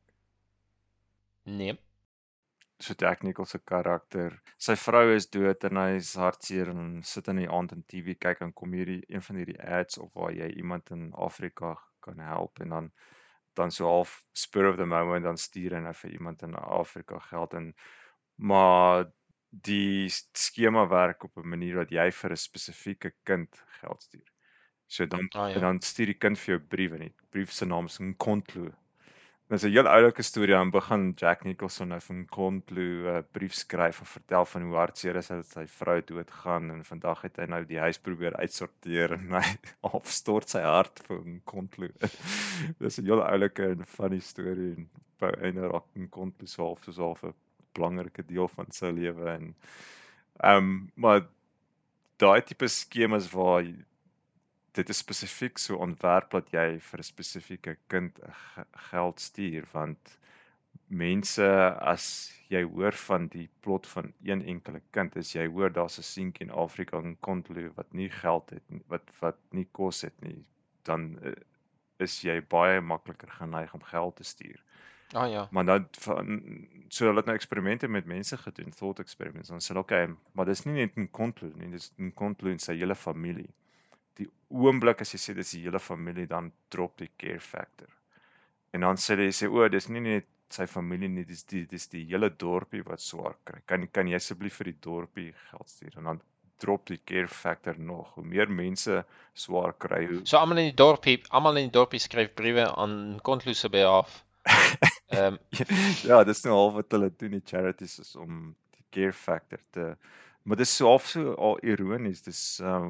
Nee. So Jack Nicholls se karakter. Sy vrou is dood en hy is hartseer en sit in die aand in TV kyk en kom hierdie een van hierdie ads op waar jy iemand in Afrika kan help en dan dan so half spur of the moment dan stuur hy nou vir iemand in Afrika geld en maar die skema werk op 'n manier dat jy vir 'n spesifieke kind geld stuur. So dan Ah, ja. en dan stuur die kind vir jou brief en die brief se naam is Nkontlu. Dis 'n heel oulike storie aan begin Jack Nicholson nou van Nkontlu 'n brief skryf en vertel van hoe hartseer is hy dat sy vrou doodgaan en vandag het hy nou die huis probeer uitsorteer en hy afstort sy hart vir Nkontlu. Dis 'n heel oulike en funny storie en by einde raak Nkontlu so half so half 'n belangrike deel van sy lewe en ehm um, maar daai tipe skemas waar dit is spesifiek so ontwerp dat jy vir 'n spesifieke kind geld stuur want mense as jy hoor van die plot van een enkele kind as jy hoor daar's 'n seentjie in Afrika in Kontlu wat nie geld het nie wat wat nie kos het nie dan uh, is jy baie makliker geneig om geld te stuur Ah ja. maar dan van so hulle het nou eksperimente met mense gedoen, thought experiments. Dan sê okay, maar dis nie net 'n Kontlu nie, dis 'n Kontlu en sy hele familie. Die oomblik as jy sê dis die hele familie, dan drop die care factor. En dan sê hulle sê o, dis nie net sy familie nie, dis die dis die hele dorpie wat swaar kry. Kan kan jy asseblief vir die dorpie geld stuur? En dan drop die care factor nog. Hoe meer mense swaar kry, hoe So almal in die dorpie, almal in die dorpie skryf briewe aan Kontlu se behalf. Ehm um, ja, dis nou half wat hulle doen die charities is om die care factor te maar dis so half so al ironies, dis uh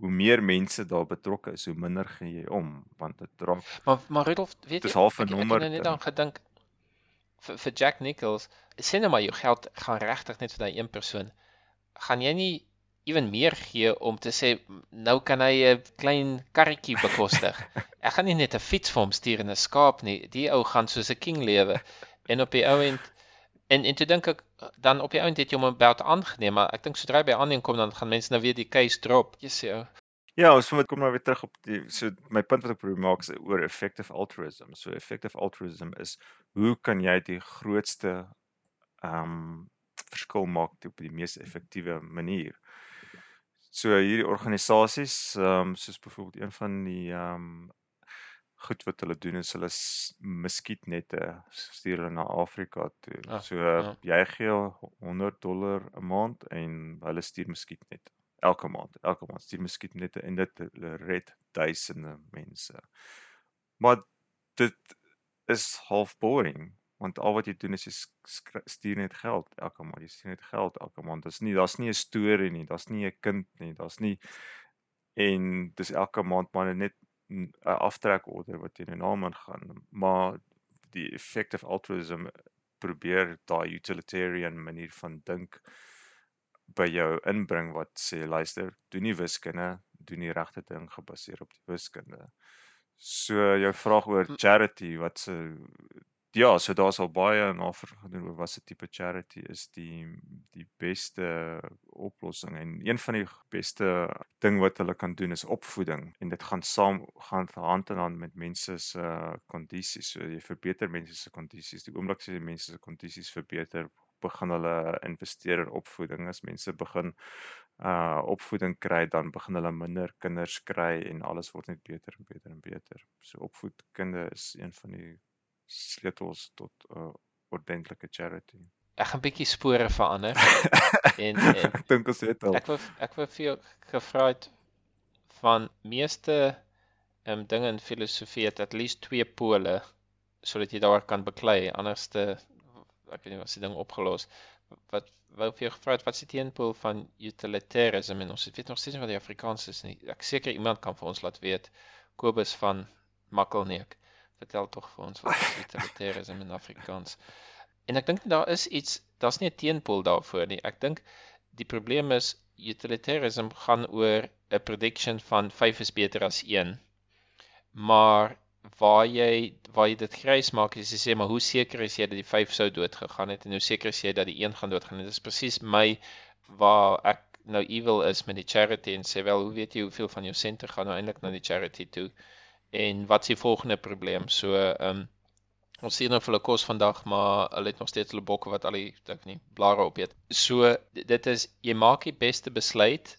hoe meer mense daar betrokke is, hoe minder gee jy om want dit raak maar maar Rudolf, weet jy, 'n ek- ek het nou net aan gedink vir vir Jack Nichols, sê nou maar jou geld gaan regtig net vir daai een persoon. Gaan jy nie ewen meer gee om te sê "M, nou kan hy 'n klein karretjie bekostig. Ek gaan nie net 'n fiets vir hom stuur en 'n skaap nie. Die ou gaan soos 'n king lewe. En op die ou end en en toe dink ek dan op die ou end het jy hom about aangeneem, maar ek dink sodra hy by aanneem kom dan gaan mense nou weer die case drop. Jy sê ou. Ja, ons moet kom nou weer terug op die so my punt wat ek probeer maak is oor effective altruism. So effective altruism is hoe kan jy die grootste ehm um, verskil maak op die mees effektiewe manier. So hierdie organisasies ehm um, soos byvoorbeeld een van die ehm um, goed wat hulle doen is hulle muskietnette stuur hulle na Afrika toe. Ah, so ja. jy gee 100 dollar 'n maand en hulle stuur muskietnette elke maand. Elke maand stuur muskietnette en dit red duisende mense. Maar dit is half boring want al wat jy doen is jy stuur net geld elke maand. Jy stuur net geld elke maand. Daar's nie daar's nie 'n storie nie, daar's nie 'n kind nie, daar's nie en dis elke maand maar net 'n 'n aftrekorder wat teen 'n naam ingaan. Maar die effective altruism probeer daai utilitarian manier van dink by jou inbring wat sê luister, doen nie wiskunde, doen die regte ding gebaseer op die wiskunde. So jou vraag oor Hm. charity wat se ja, so daar's al baie navorsing gedoen oor wat se tipe charity is die die beste oplossing en een van die beste ding wat hulle kan doen is opvoeding en dit gaan saam gaan hand in hand met mense se kondisies. So jy verbeter mense se kondisies. Die oomblik as jy mense se kondisies verbeter, begin hulle investeer in opvoeding. As mense begin uh opvoeding kry, dan begin hulle minder kinders kry en alles word net beter en beter en beter. So opvoedkunde is een van die sleutels tot 'n uh, ordentlike charity. Ek gaan bietjie spore verander en en Ek dink ons het al. Ek wou ek wou vir jou gevra het van meeste ehm um, dinge in filosofie het at least twee pole sodat jy daar kan beklei. Anderste ek weet nie wat se ding opgelos. Wat wou vir jou gevra het wat is die teenpool van utilitarianism en ons weet nog steeds nie wat die Afrikaans is nie. Ek seker iemand kan vir ons laat weet Kobus van Makkelneek vertel tog vir ons wat is utilitarianism in Afrikaans en ek dink daar is iets daar's nie 'n teenpool daarvoor nie ek dink Die probleem is utilitarianism gaan oor 'n prediction van 5 is beter as 1. Maar waar jy waar jy dit grys maak is jy sê maar hoe seker is jy dat die 5 sou dood gegaan het en hoe seker is jy dat die 1 gaan doodgaan? Dit is presies my waar ek nou evil is met die charity en sê wel hoe weet jy hoeveel van jou sente gaan nou eintlik na die charity toe? En wat is die volgende probleem? So ehm um, Ons sien nou hulle kos vandag, maar hulle het nog steeds hulle bokke wat al die dink nie blare op eet. So dit is jy maak die beste besluit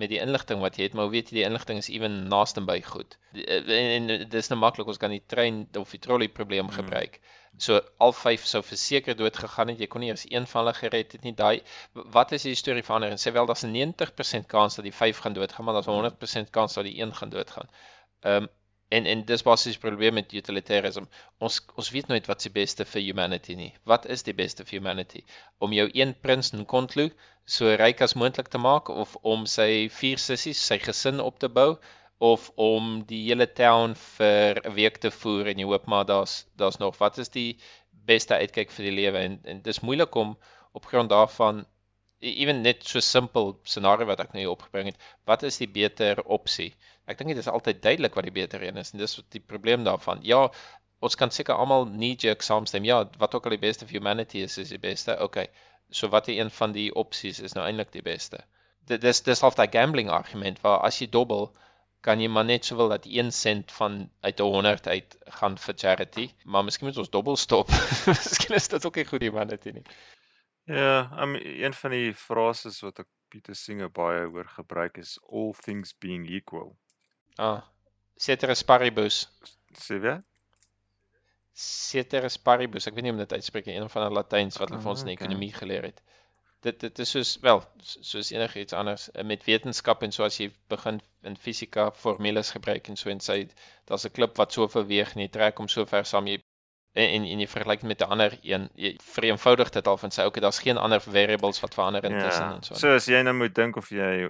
met die inligting wat jy het, maar weet jy die inligting is ewen naaste by goed. En, en dis nou maklik ons kan die trein of die trolley probleem hmm. gebruik. So al vyf sou verseker dood gegaan het. Jy kon nie eens een van hulle gered het nie. Daai wat is die storie van hulle? En sê wel daar's 'n 90% kans dat die vyf gaan doodgaan, maar daar's 'n 100% kans dat die een gaan doodgaan. Ehm um, En en dis basies probleem met utilitarianism. Ons ons weet nooit wat se beste vir humanity nie. Wat is die beste vir humanity? Om jou een prins in Kontlu so ryk as moontlik te maak of om sy vier sissies, sy gesin op te bou of om die hele town vir 'n week te voer en jy hoop maar daar's daar's nog wat is die beste uitkyk vir die lewe en en dis moeilik om op grond daarvan ewen net so simpel scenario wat ek nou hier opgebring het, wat is die beter opsie? Ek dink dit is altyd duidelik wat die beter een is en dis wat die probleem daarvan. Ja, ons kan seker almal knee-jerk saamstem. Ja, wat ook al die beste vir humanity is, is die beste. Okay. So wat is een van die opsies is nou eintlik die beste? Dit dis dis half daai gambling argument waar as jy dobbel kan jy maar net sowel dat 1 sent van uit 100 uit gaan vir charity, maar miskien moet ons dobbel stop. miskien is dit ook nie goed humanity nie. Ja, um, een van die frases wat ek Pieter Singer baie hoor gebruik is all things being equal. Ah, ceteris paribus. Sê jy? Ceteris paribus. Ek weet nie hoe om dit uitspreek nie, een van die Latyns wat hulle vir ons in ah, ekonomie geleer het. Dit dit is soos wel, soos enigiets anders eh, met wetenskap en so as jy begin in fisika formules gebruik en so en sê daar's 'n klip wat soveel weeg en jy trek hom so ver saam jy en en, en jy vergelyk met 'n ander een, jy vereenvoudig dit al van sê okay, daar's geen ander variables wat verander intussen ja, en so. So as jy nou moet dink of jy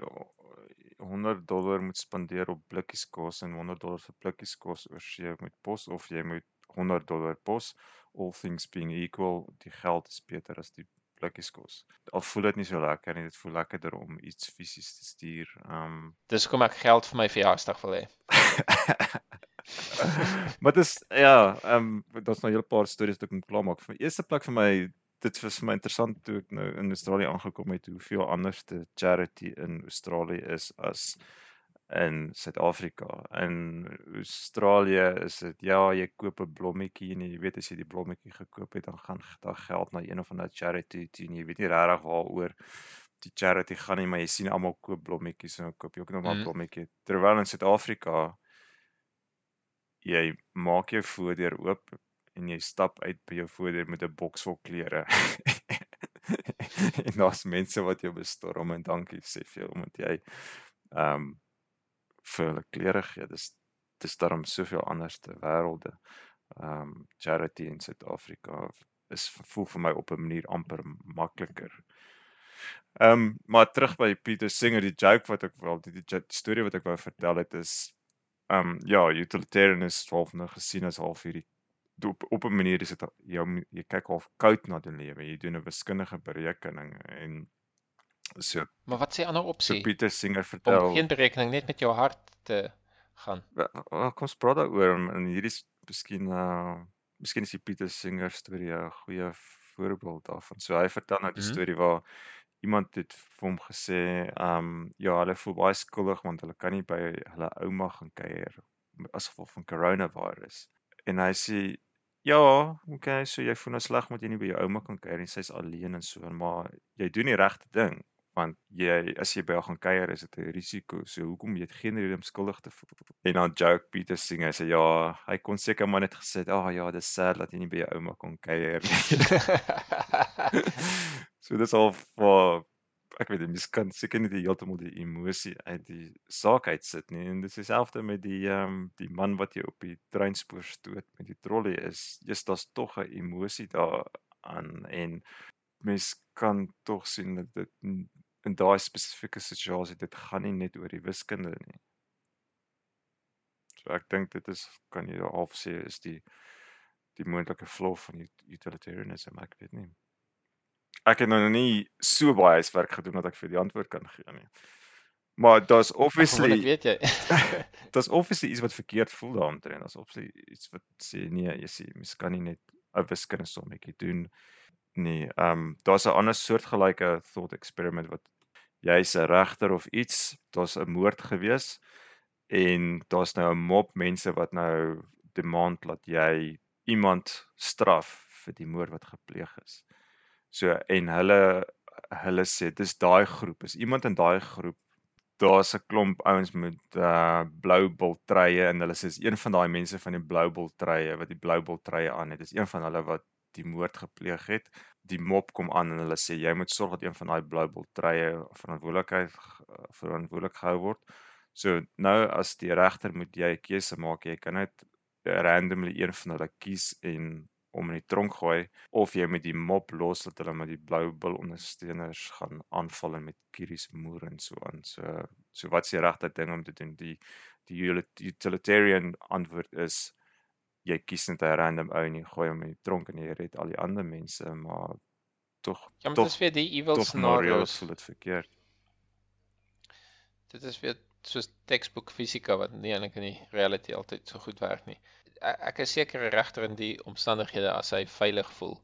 100 dollar moet spandeer op blikkies kos en 100 dollar vir blikkies kos oor see met pos of jy moet 100 dollar pos all things being equal die geld is beter as die blikkies kos. Al voel dit nie so lekker nie, dit voel lekkerder om iets fisies te stuur. Um, Dis kom ek geld vir my verjaarsdag wil hê. maar dit is ja, ehm um, daar's nou 'n hele paar stories wat ek moet klaarmaak. Vir my eerste plek vir my dit was vir my interessant toe ek nou in Australië aangekom het hoeveel anders te charity in Australië is as in Suid-Afrika. In Australië is dit ja, jy koop 'n blommetjie en jy weet as jy die blommetjie gekoop het, dan gaan daai geld na een of ander charity toe en jy weet nie regtig waaroor die charity gaan nie, maar jy sien almal koop blommetjies en dan koop jy ook nog maar mm. blommetjie. Terwyl in Suid-Afrika jy maak jou voordeur oop en jy stap uit by jou voordeur met 'n boks vol klere. en daar's mense wat jou bestorm en dankie sê vir jou omdat jy ehm um, vir hulle klere gee. Dis dis daarom soveel anders te wêrelde. Ehm um, charity in Suid-Afrika is voel vir my op 'n manier amper makliker. Ehm um, maar terug by Pieter Singer die joke wat ek wel die, die, die storie wat ek wou vertel het is um ja, utilitarian is half nou gesien as half hierdie op op 'n manier is dit jy jy kyk half koud na die lewe. Jy doen 'n wiskundige berekening en so. Maar wat sê ander opsie? So Pieter Singer vertel. Om geen berekening net met jou hart te gaan. Wel kom ons praat daaroor en hierdie is miskien uh miskien is die Pieter Singer storie 'n goeie voorbeeld daarvan. So hy vertel nou die mm -hmm. storie waar iemand het vir hom gesê, ehm um, ja, hulle voel baie skuldig want hulle kan nie by hulle ouma gaan kuier as gevolg van coronavirus. En hy sê, ja, okay, so jy voel nou sleg omdat jy nie by jou ouma kan kuier nie, sy's alleen en so, maar jy doen die regte ding want jy as jy by haar gaan kuier is dit 'n risiko. So hoekom jy het geen rede om skuldig te voel. En dan joke Pieter sing hy sê ja, hy kon seker maar net gesê, "Ag oh, ja, dis sad dat jy nie by jou ouma kon kuier nie." so dis al vir ek weet mens kan seker nie heeltemal die emosie uit die saak uitsit nie. En dis dieselfde met die ehm um, die man wat jy op die treinspoor stoot met die trolley is. Jy's daar's tog 'n emosie daaraan en mens kan tog sien dat dit in daai spesifieke situasie dit gaan nie net oor die wiskunde nie. So ek dink dit is kan jy half sê is die die moontlike flaw van utilitarianism, ek weet nie. Ek het nou nie so baie huiswerk gedoen dat ek vir die antwoord kan gee nie. Maar daar's obviously weet jy. daar's obviously iets wat verkeerd voel daaroor en daar's obviously iets wat sê nee, jy sê mens kan nie net 'n wiskundige sommetjie doen nie. Ehm um, daar's 'n ander soortgelyke thought experiment wat jy's 'n regter of iets, daar's 'n moord gewees en daar's nou 'n mop mense wat nou demand dat jy iemand straf vir die moord wat gepleeg is. So en hulle hulle sê dis daai groep, is iemand in daai groep daar's 'n klomp ouens met uh blou bultrye en hulle sê is een van daai mense van die blou bultrye wat die blou bultrye aan het. Dis een van hulle wat die moord gepleeg het. Die mop kom aan en hulle sê jy moet sorg dat een van daai blou bultrye verantwoordelikheid verantwoordelik gehou word. So nou as die regter moet jy 'n keuse maak. Jy kan net randomly een van hulle kies en om in die tronk gooi of jy met die mop los dat hulle met die blou bil ondersteuners gaan aanval en met kieries moer en so aan. So so wat's die regte ding om te doen? Die die utilitarian antwoord is jy kies net 'n random ou en jy gooi hom in die tronk en jy red al die ander mense, maar tog Ja, maar dit is weer die evil scenarios. voel dit verkeerd. Dit is weer soos textbook fisika wat nie eintlik in die reality altyd so goed werk nie. Ek, is seker 'n regter in die omstandighede as hy veilig voel,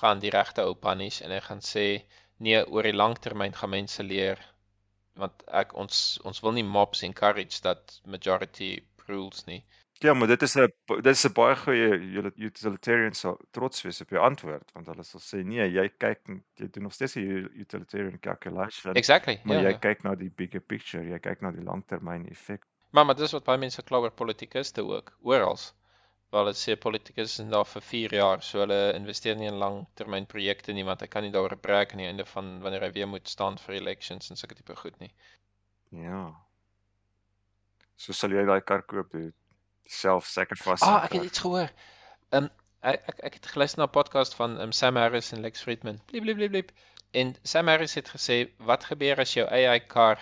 gaan die regte ou punish en hy gaan sê nee, oor die langtermyn gaan mense leer want ek ons ons wil nie mobs encourage dat majority rules nie. Ja, maar dit is 'n dit is 'n baie goeie utilitarian sal trots wees op jou antwoord want hulle sal sê nee, jy kyk jy doen nog steeds 'n utilitarian calculation, Exactly. maar Ja. jy kyk na die bigger picture, jy kyk na die langtermyn effek. Maar maar dis wat baie mense kla oor politikuste ook, oral. Waar hulle sê politikus is daar vir 4 jaar, so hulle investeer nie in langtermynprojekte nie want hy kan nie daaroor breek aan die einde van wanneer hy weer moet staan vir elections en sulke tipe goed nie. Ja. So sal jy daai kar koop, dude. Self-sacrifice. Ah, ek het iets gehoor. Ehm um, ek ek ek het geluister na 'n podcast van um, Sam Harris en Lex Fridman. Bliep bliep bliep bliep. En Sam Harris het gesê wat gebeur as jou AI kar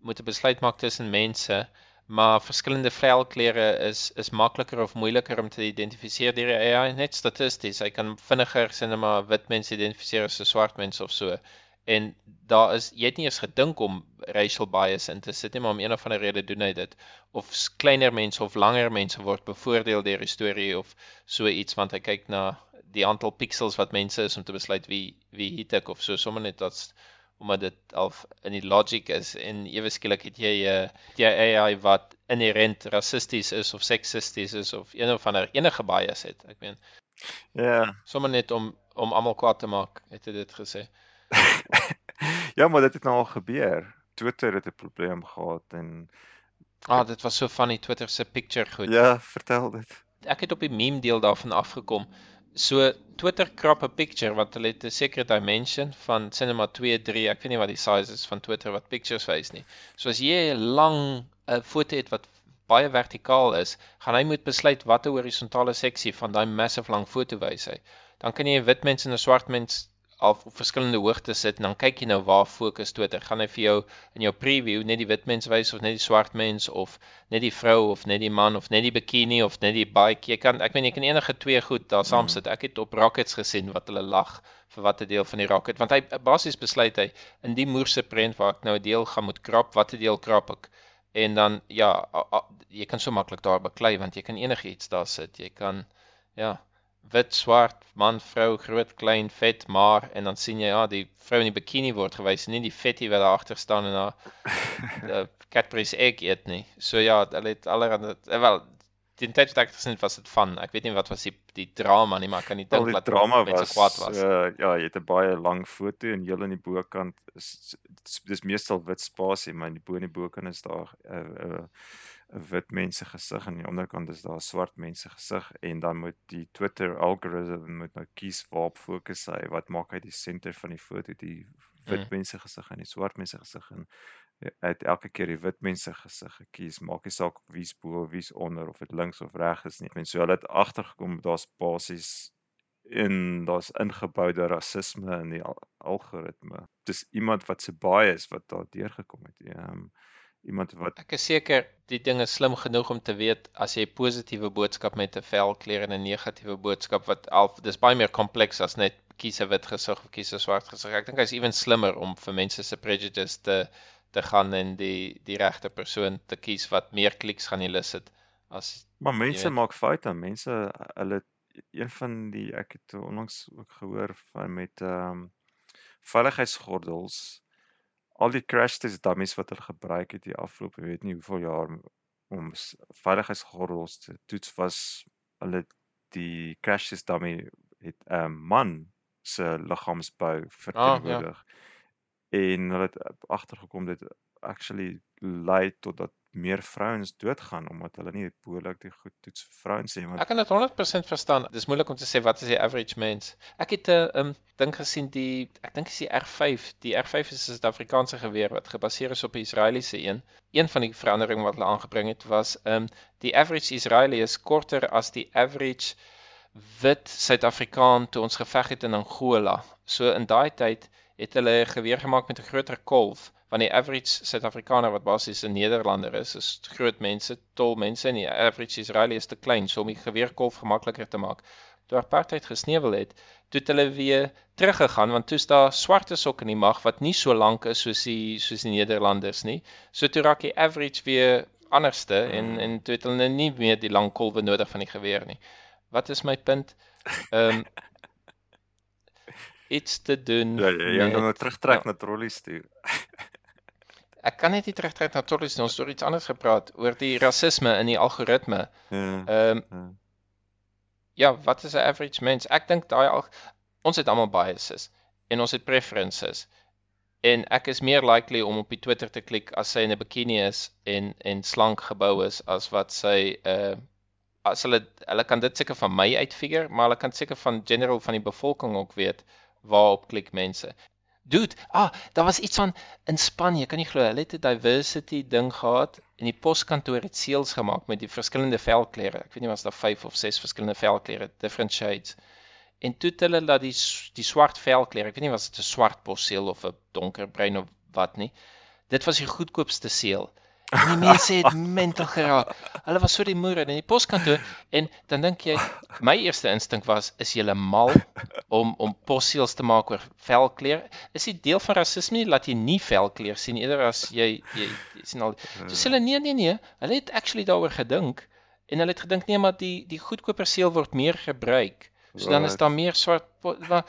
moet 'n besluit maak tussen mense, maar verskillende velkleure is is makliker of moeiliker om te identifiseer deur die AI net statisties. Hy kan vinniger net maar wit mense identifiseer as swart mens of so. En daar is jy het nie eens gedink om racial bias in te sit nie, maar om een of ander rede doen hy dit of kleiner mense of langer mense word bevoordeel deur die storie of so iets want hy kyk na die aantal pixels wat mense is om te besluit wie wie hit ek of so sommer net dat omdat dit al in die logic is en ewe skielik het jy 'n jy AI wat inherent rassisties is of seksisties is of een of ander enige bias het. Ek meen Ja. sommer net om om almal kwaad te maak, het hy dit gesê. ja, maar dit het nou al gebeur. Twitter het 'n probleem gehad en Ah, dit was so van die Twitter se picture goed. ja, vertel dit. ek het op die meme deel daarvan afgekom. So Twitter krap 'n picture wat hulle het 'n sekere dimension van maar 2, 3, ek weet nie wat die size is van Twitter wat pictures wys nie. So as jy 'n lang 'n foto het wat baie vertikaal is, gaan hy moet besluit watter horisontale seksie van daai massive lang foto wys hy. Dan kan jy 'n wit mens en 'n swart mens al op verskillende hoogtes sit en dan kyk jy nou waar fokus Twitter. Gaan hy vir jou in jou preview net die wit mens wys of net die swart mens of net die vrou of net die man of net die bikini of net die bike. Jy kan ek meen jy kan enige twee goed daar saam sit. Ek het op Rockets gesien wat hulle lag vir watter deel van die rocket want hy basies besluit hy in die moerse prent waar ek nou 'n deel gaan moet krap, watter deel krap ek? En dan ja, a, a, jy kan so maklik daar beklei want jy kan enigiets daar sit. Jy kan ja, wit, swart, man, vrou, groot, klein, vet, maar en dan sien jy ja, die vrou in die bikini word gewys, nie die vetty wat daar agter staan en haar uh, Cadbury's egg eet nie. So ja, hulle het allerhande eh, wel die tyd wat ek gesien het was dit van. Ek weet nie wat was die die drama nie, maar ek kan nie dink dat drama was, kwaad was. Uh, ja, jy het 'n baie lang foto en heel aan die bokant is dis, meestal wit spasie, maar in die bo in die bokant is daar 'n uh, uh, 'n wit mens se gesig en aan die onderkant is daar 'n swart mens se gesig en dan moet die Twitter algoritme moet nou kies waarop fokus hy. Wat maak hy die senter van die foto, die wit Mm. mens se gesig en die swart mens se gesig en het elke keer die wit mens se gesig gekies. Maak nie saak wie's bo, wie's onder of dit links of reg is nie. En so hulle het agtergekom daar's basies en daar's ingeboude rasisme in die al algoritme. Dis iemand wat se bias wat daar deurgekom het. Ehm um, iemand wat Ek is seker die ding is slim genoeg om te weet as jy 'n positiewe boodskap met 'n velkleur en 'n negatiewe boodskap wat al dis baie meer kompleks as net kies 'n wit gesig of kies 'n swart gesig. Ek dink hy's ewen slimmer om vir mense se prejudice te te gaan en die die regte persoon te kies wat meer kliks gaan elicit as Maar mense weet. maak foute. Mense hulle een van die ek het onlangs ook gehoor van met ehm um, veiligheidsgordels al die crash test dummies wat hulle gebruik het die afgelope weet nie hoeveel jaar om veiligheidsgordels te toets was hulle die crash test dummy het 'n um, man se liggaamsbou verteenwoordig. En hulle het agtergekom dit actually lei tot dat meer vrouens doodgaan omdat hulle nie behoorlik die goed toets vir vrouens nie want Ek kan dit 100% verstaan. Dis moeilik om te sê wat is die average mens. Ek het 'n um, ding gesien die ek dink is die R5. Die R5 is 'n Suid-Afrikaanse geweer wat gebaseer is op 'n Israeliese een. Een van die veranderinge wat hulle aangebring het was um die average Israeli is korter as die average wit Suid-Afrikaan toe ons geveg het in Angola. So in daai tyd het hulle 'n geweer gemaak met 'n groter kolf want die average Suid-Afrikaner wat basies 'n Nederlander is, is groot mense, tol mense en die average Israeli is te klein, so om die geweerkolf gemakliker te maak. Toe apartheid gesneuwel het, toe het hulle weer teruggegaan want toe's daar swartes ook in die mag wat nie so lank is soos die soos die Nederlanders nie. So toe raak die average weer anderste en en toe het hulle nie meer die lang kolwe nodig van die geweer nie. Wat is my punt? Ehm um, iets te doen ja, jy jy moet nou terugtrek ja. na trollies toe. Ek kan net nie terugtrek na Torres nie. Ons het oor iets anders gepraat, oor die rasisme in die algoritme. Ja. Ehm ja. ja, wat is 'n average mens? Ek dink daai al ons het almal biases en ons het preferences. En ek is meer likely om op die Twitter te klik as sy in 'n bikini is en en slank gebou is as wat sy uh as hulle hulle kan dit seker van my uitfigure, maar hulle kan seker van general van die bevolking ook weet waarop klik mense. Dude, ah, daar was iets van in Spanje, kan jy glo, hulle het 'n diversity ding gehad en die poskantoor het seels gemaak met die verskillende velkleure. Ek weet nie was daar 5 of 6 verskillende velkleure, different shades. En toe het hulle dat die die swart velkleur, ek weet nie was dit 'n swart posseel of 'n donkerbruin of wat nie. Dit was die goedkoopste seël. En die mense het mental geraak. Hulle was so die moere in die poskantoor en dan dink jy my eerste instink was is jy mal om om posseels te maak oor velkleur? Is dit deel van rasisme nie laat jy nie velkleur sien eerder as jy jy, jy sien al So sê hulle nee nee nee, hulle het actually daaroor gedink en hulle het gedink nee maar die die goedkoper seël word meer gebruik. So dan is daar meer swart maar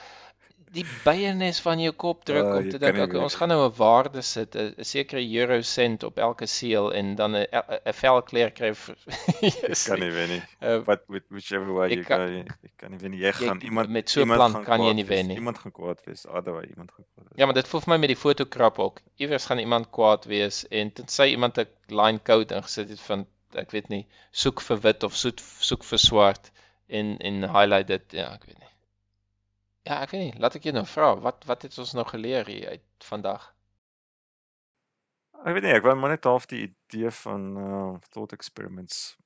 die beiernis van jou kop druk Ah, om jy te dink okay, ons gaan nou 'n waarde sit, 'n sekere euro sent op elke seël en dan 'n 'n- velkleur kry Ek kan nie weet nie. Uh, Wat with whichever way Jy kan- jy jy kan nie weet nie. Jy gaan iemand met so 'n plan kan jy nie wen nie. Iemand gaan kwaad wees. Otherwise iemand gaan kwaad wees. Ja, maar dit voel vir my met die fotokrap ook. Iewers gaan iemand kwaad wees en tensy iemand 'n line code ingesit het van ek weet nie, soek vir wit of soek soek vir swart en en highlight dit. Ja, ek weet nie. Ja, ek weet nie. Laat ek jou nou vra, wat wat het ons nou geleer hier uit vandag? Ek weet nie, ek wou maar net half die idee van uh thought experiments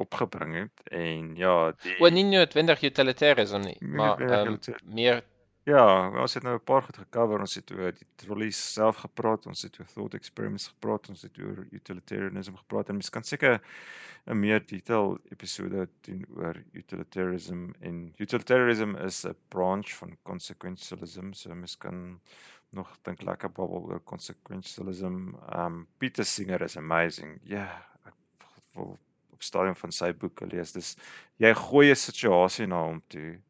opgebring het en ja, die O, nie noodwendig utilitarianism nie, Nie maar utilita- meer Ja, ons het nou 'n paar goed gecover. Ons het oor die trollies self gepraat, ons het oor thought experiments gepraat, ons het oor utilitarianism gepraat en mens kan seker 'n meer detail episode doen oor utilitarianism en utilitarianism is 'n branch van consequentialism, so mens kan nog dink lekker babbel oor consequentialism. Um Peter Singer is amazing. Ja, yeah, ek wil op stadium van sy boeke lees. Dis jy gooi 'n situasie na hom toe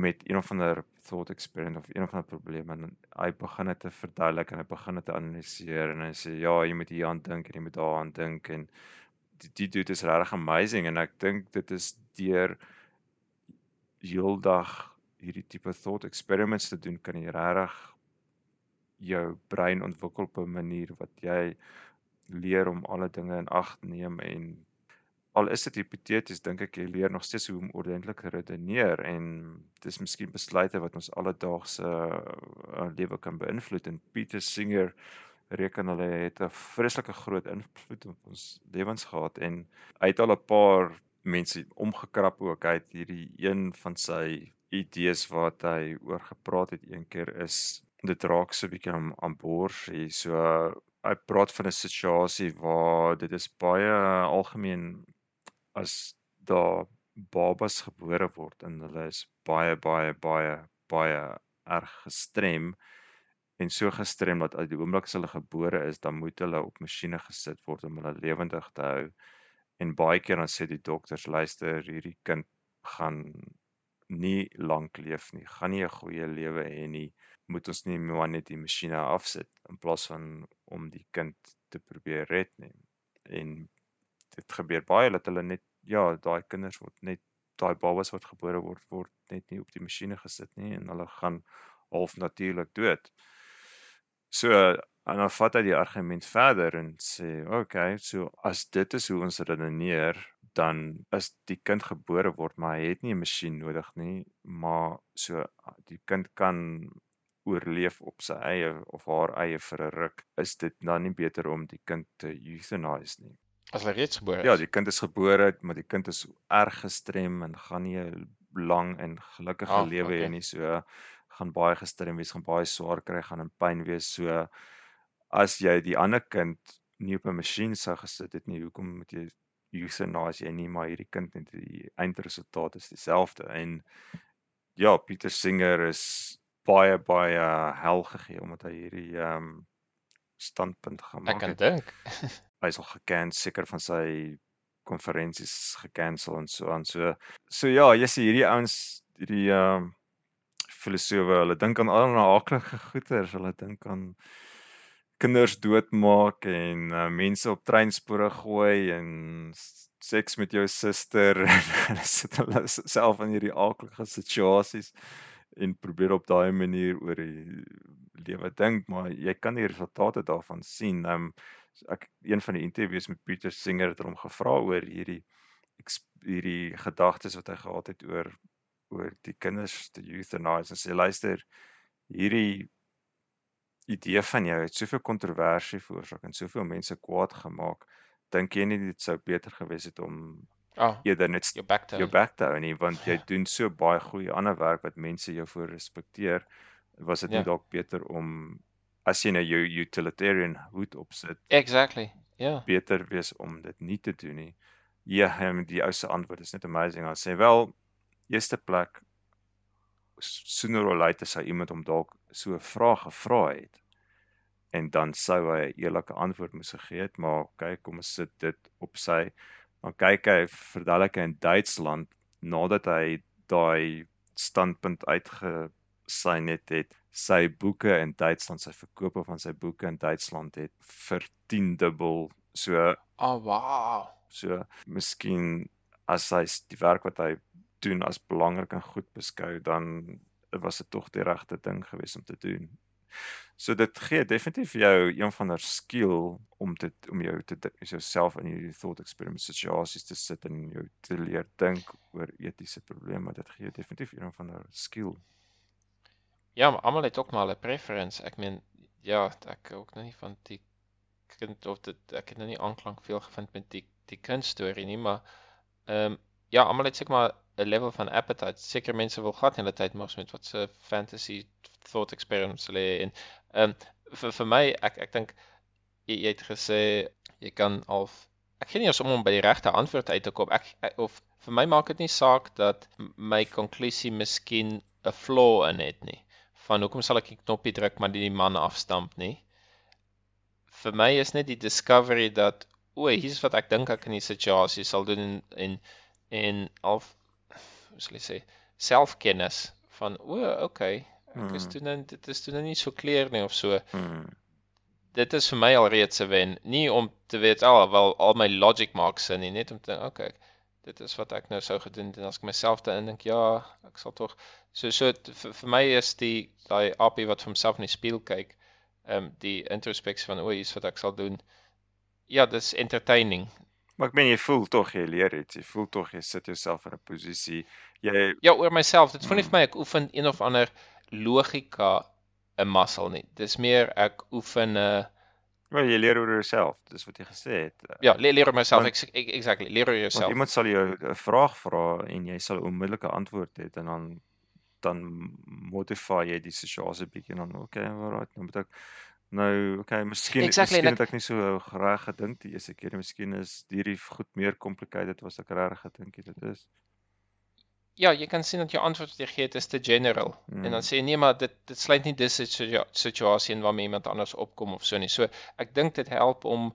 met een of ander thought experiment of een of ander probleem en hy begin dit te verduidelik en hy begin dit te analiseer en hy sê ja, jy moet hier aan dink en jy moet daar aan dink. En die, die dude is regtig amazing en ek dink dit is deur heeldag hierdie tipe thought experiments te doen kan jy regtig jou brein ontwikkel op 'n manier wat jy leer om alle dinge in ag te neem en al is dit hipoteties dink ek jy leer nog steeds hoe om ordentlik te redeneer en dis miskien besluite wat ons alledaagse uh, lewe kan beïnvloed en Peter Singer reken hulle het 'n vreeslike groot invloed op ons lewens gehad en het al 'n paar mense omgekrap ook. Het hierdie een van sy idees wat hy oor gepraat het een keer is dit raak so 'n bietjie aan aan bors hier. So uh, hy praat van 'n situasie waar dit is baie algemeen as daar babas gebore word en hulle is baie baie baie baie erg gestrem en so gestrem dat uit die oomblik as hulle gebore is, dan moet hulle op masjiene gesit word om hulle lewendig te hou. En baie keer dan sê die dokters, luister, hierdie kind gaan nie lank leef nie, gaan nie 'n goeie lewe hê nie. Moet ons nie maar net die masjiene afsit in plaas van om die kind te probeer red nie. En dit gebeur baie dat hulle net ja, daai kinders word net daai babas wat gebore word word net nie op die masjiene gesit nie en hulle gaan half natuurlik dood. So en dan vat hy die argument verder en sê, "Oké, okay, so as dit is hoe ons redeneer, dan is die kind gebore word, maar hy het nie 'n masjien nodig nie, maar so die kind kan oorleef op sy eie of haar eie vir 'n ruk. Is dit dan nie beter om die kind te euthanize nie?" As hy reeds gebore Ja, is. die kind is gebore, maar die kind is erg gestrem en gaan nie 'n lang en gelukkige Ah, lewe hê okay. nie. So gaan baie gestrem wees, gaan baie swaar kry, gaan in pyn wees. So as jy die ander kind nie op 'n masjien sou gesit het nie, hoekom moet jy euthanize jy nie maar hierdie kind net die eindresultaat is dieselfde. En ja, Pieter Singer is baie baie hel gegee omdat hy hierdie ehm um, standpunt Ek gemaak kan het dink. hy is al geken seker van sy konferensies gekansel en so aan. So so ja, jy sien hierdie ouens hierdie ehm uh, filosofe, hulle dink aan allerlei aaklige goeters, hulle dink aan kinders doodmaak en uh, mense op treinspore gooi en seks met jou suster en hulle sit hulle self in hierdie aaklige situasies en probeer op daai manier oor die lewe dink, maar jy kan die resultate daarvan sien. Ehm um, ek een van die interviews met Pieter Singer het hom gevra oor hierdie hierdie gedagtes wat hy gehad het oor oor die kinders te euthanize en sê luister hierdie idee van jou het soveel kontroversie veroorsaak en soveel mense kwaad gemaak dink jy nie dit sou beter gewees het om Ah, eerder net jou back jou toe. bek te hou nie want jy Ja. doen so baie goeie ander werk wat mense jou voor respekteer was dit nie Ja. dalk beter om as jy nou jou utilitarian hoed opsit Exactly. Ja. beter wees om dit nie te doen nie. Ja, en die ou se antwoord is net amazing. Hy sê wel, eerste plek sooner or later sou iemand hom dalk so 'n vraag gevra het en dan sou hy 'n eerlike antwoord moes gegee het, maar kyk, kom ons sit dit op sy dan kyk hy verduidelik hy in Duitsland nadat hy daai standpunt uitgesign het, het sy boeke in Duitsland, sy verkope van sy boeke in Duitsland het vir 10 dubbel so Oh, wow. So miskien as hy die werk wat hy doen as belangrik en goed beskou, dan was dit tog die regte ding gewees om te doen. So dit gee definitief jou een van 'n skill om dit om jou te jouself in hierdie thought experiment situasies te sit en jou te leer dink oor etiese probleme. Dit gee definitief een van 'n skill. Ja, maar almal het ook maar 'n preference. Ek meen, ja, ek ook nou nie van die kind of dit ek het nou nie aanklank veel gevind met die die kindstorie nie, maar ehm ja, almal het seker maar 'n level van appetite. Seker mense wil glad nie hulle tyd mors met wat se fantasy thought experiments hulle en ehm vir vir my ek ek dink jy, jy het gesê jy kan al ek gee nie eens om om by die regte antwoord uit te kom. Ek, ek of vir my maak dit nie saak dat my konklusie miskien 'n flaw in het nie. Van hoekom sal ek die knoppie druk maar die man afstamp nie? Vir my is net die discovery dat o, hier's wat ek dink ek in die situasie sal doen en en, en al hoe sal ek sê selfkennis van o, okay, ek is Hmm. toe nou dit is toe nou nie so clear nie of so Hmm. dit is vir my alreeds 'n wen. Nie om te weet al oh, wel al my logic maak sin nie, net om te dink, okay, dit is wat ek nou sou gedoen het en as ek myself daarin dink, ja, ek sal tog so so t- vir, vir my is die daai appie wat vir homself in die spieël kyk, ehm um, die introspeksie van o, hier's wat ek sal doen. Ja, dis entertaining. Maar ek meen jy voel tog jy leer iets. Jy voel tog jy sit jouself in 'n posisie. Jy Ja, oor myself. Dit voel nie vir my ek oefen een of ander logika 'n muscle nie. Dis meer ek oefen 'n uh, wel jy leer oor jouself. Dis wat jy gesê het. ja, leer, leer oor myself. Want- Ek, ek exactly, leer oor Want jouself. iemand sal jou 'n vraag vra en jy sal 'n onmiddellike antwoord hê en dan dan modify jy die situasie bietjie en dan okay, alright, nou moet ek nou okay, miskien Exactly, en miskien ek- het ek nie so reg gedink die eerste keer. Miskien is hierdie goed meer complicated as ek reg gedink het dit is. Ja, jy kan sien dat jou antwoord wat jy gee is te general. Mm. En dan sê jy nee, maar dit dit sluit nie dis situasie in waarmee iemand anders opkom of so nie. So ek dink dit help om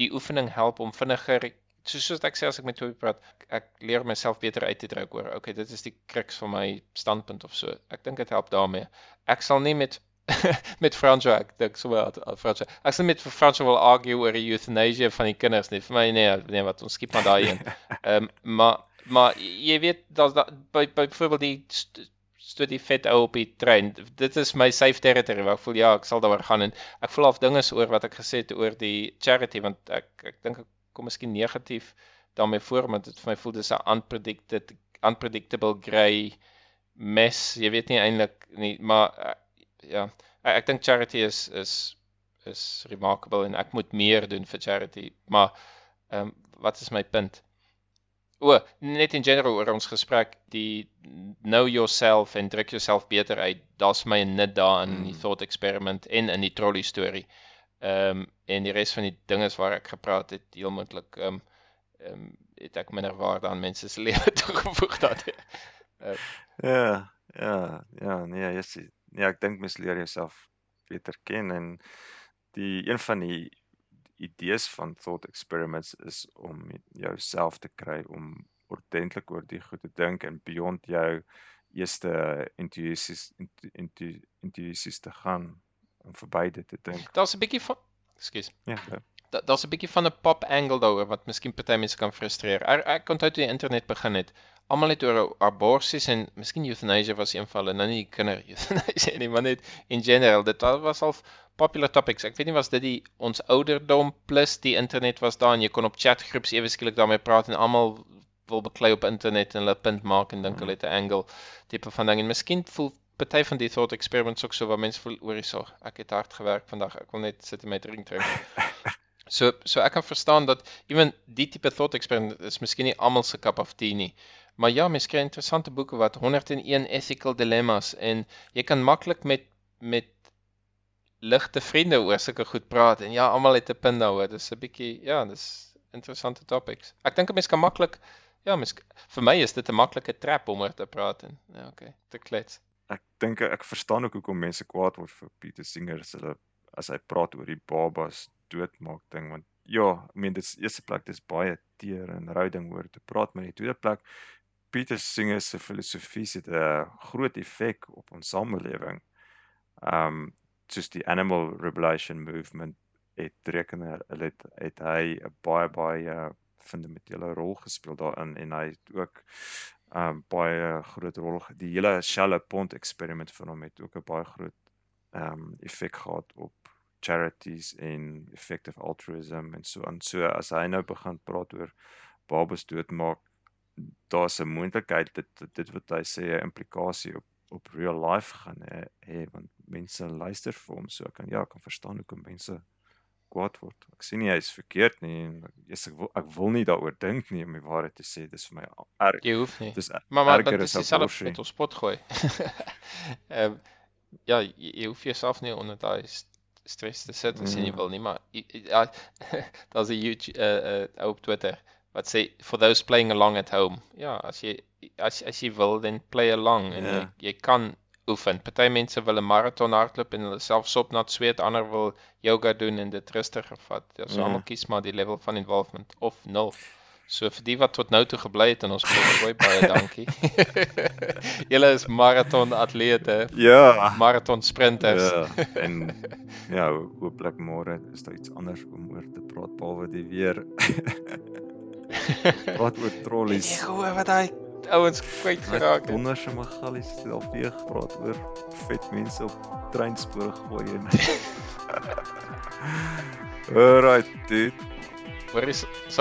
die oefening help om vinniger soos soos ek sê as ek met Toby praat, ek leer myself beter uit te druk oor. Okay, dit is die kruks van my standpunt of so. Ek dink dit help daarmee. Ek sal nie met met Franco ek dink so wel Franco. Ek sal met Franco wil argue oor die euthanasia van die kinders nie. Vir my nee, nee wat ons skiep maar daai een. Ehm um, maar maar jy weet daar's da, by by byvoorbeeld die st studie vet ou op die trein. Dit is my safe territory waar ek voel ja, ek sal daaroor gaan en ek voel af dinge oor wat ek gesê het oor die charity want ek ek dink ek kom miskien negatief daarmee voor want dit vir my voel dis 'n unpredicted unpredictable grey mess. Jy weet nie eintlik nie, maar uh, ja, ek, ek dink charity is is is remarkable en ek moet meer doen vir charity. Maar ehm um, wat is my punt? O, net in general oor ons gesprek, die know yourself en druk jouself beter uit. Daar's my nut daar in die hmm. thought experiment en in die trolley storie. Ehm um, en die res van die dinge waar ek gepraat het, heel moontlik ehm um, ehm um, het ek minder waarde aan mense se lewe toegevoeg dat. uh, ja, ja, ja, nee, jy sien. Nee, ek dink mens leer jouself beter ken en die een van die idees van thought experiments is om jouself te kry om ordentlik oor die goed te dink en beyond jou eerste intuïsies intuïsies te gaan om verby dit te dink. Daar's 'n bietjie van Ekskuus. Ja. ja. Daar's 'n bietjie van 'n pop angle daaroor wat miskien party mense kan frustreer. Ek, ek onthou toe die internet begin het, almal het oor aborsies en miskien euthanasia was een van hulle, nou nie kinder euthanasia nie, maar net in general. Dit was al popular topics. Ek weet nie was dit die ons ouderdom plus die internet was daar en jy kon op chatgroeps ewe skielik daarmee praat en almal wil beklei op internet en hulle punt maak en dink hulle het 'n angle tipe van ding en miskien voel party van die thought experiments ook so waar mense voel oor hierso. Ek het hard gewerk vandag. Ek wil net sit en my drink drink. so so ek kan verstaan dat ewen die tipe thought experiment is miskien nie almal se cup of tea nie. Maar ja, mens kry interessante boeke wat 101 ethical dilemmas en jy kan maklik met met ligte vriende oor sulke goed praat en ja, almal het 'n punt daaroor. Dis 'n bietjie ja, dis interessante topics. Ek dink 'n mens kan maklik ja, mens vir my is dit 'n maklike trap om oor te praat en ja, okay, te klets ek dink ek verstaan ook hoekom mense kwaad word vir Pieter Singer as hulle as hy praat oor die babas doodmaak ding want ja, ek meen dit is eerste plek dis baie teer en rou ding oor te praat maar in die tweede plek Pieter Singer se filosofie het 'n groot effek op ons samelewing. Um soos die animal liberation movement het rekener hulle het, het hy 'n baie baie fundamentele rol gespeel daarin en hy het ook um baie groot rol die hele Shell Pond eksperiment van hom het ook 'n baie groot um effek gehad op charities en effective altruism en so aan. So as hy nou begin praat oor babas doodmaak, daar's 'n moontlikheid dat dit, dit wat hy sê 'n implikasie op op real life gaan hê, want mense luister vir hom so kan ja, kan verstaan hoekom mense kwaad word. Ek sien nie hy is verkeerd nie en yes, ek wil ek wil nie daaroor dink nie om die waarheid te sê. Dis vir my erg. Jy hoef nie. Dis maar maar dit is selfs met ons pot gooi. Ehm um, ja, jy, jy hoef jouself nie onder daai stres te sit as jy nie mm. wil nie, maar ja, daar's 'n YouTube uh, uh, op Twitter wat sê for those playing along at home. Ja, as jy as as jy wil dan play along en yeah. jy, jy kan oefen. Party mense wil 'n maraton hardloop en hulle self sop nat sweet, ander wil yoga doen en dit rustiger vat. Ja, so ja. almal kies maar die level van involvement of nul. So vir die wat tot nou toe gebly het in ons program baie dankie. Julle is maraton atlete. Ja, maraton sprinters. Ja. En ja, hooplik môre is daar iets anders om oor te praat behalwe die weer. Wat oor trollies. Ek hoor wat hy ouens kwyt geraak het. Donder se Magalies self weer gepraat oor vet mense op treinspore gooi en. Alright, dit. Waar is so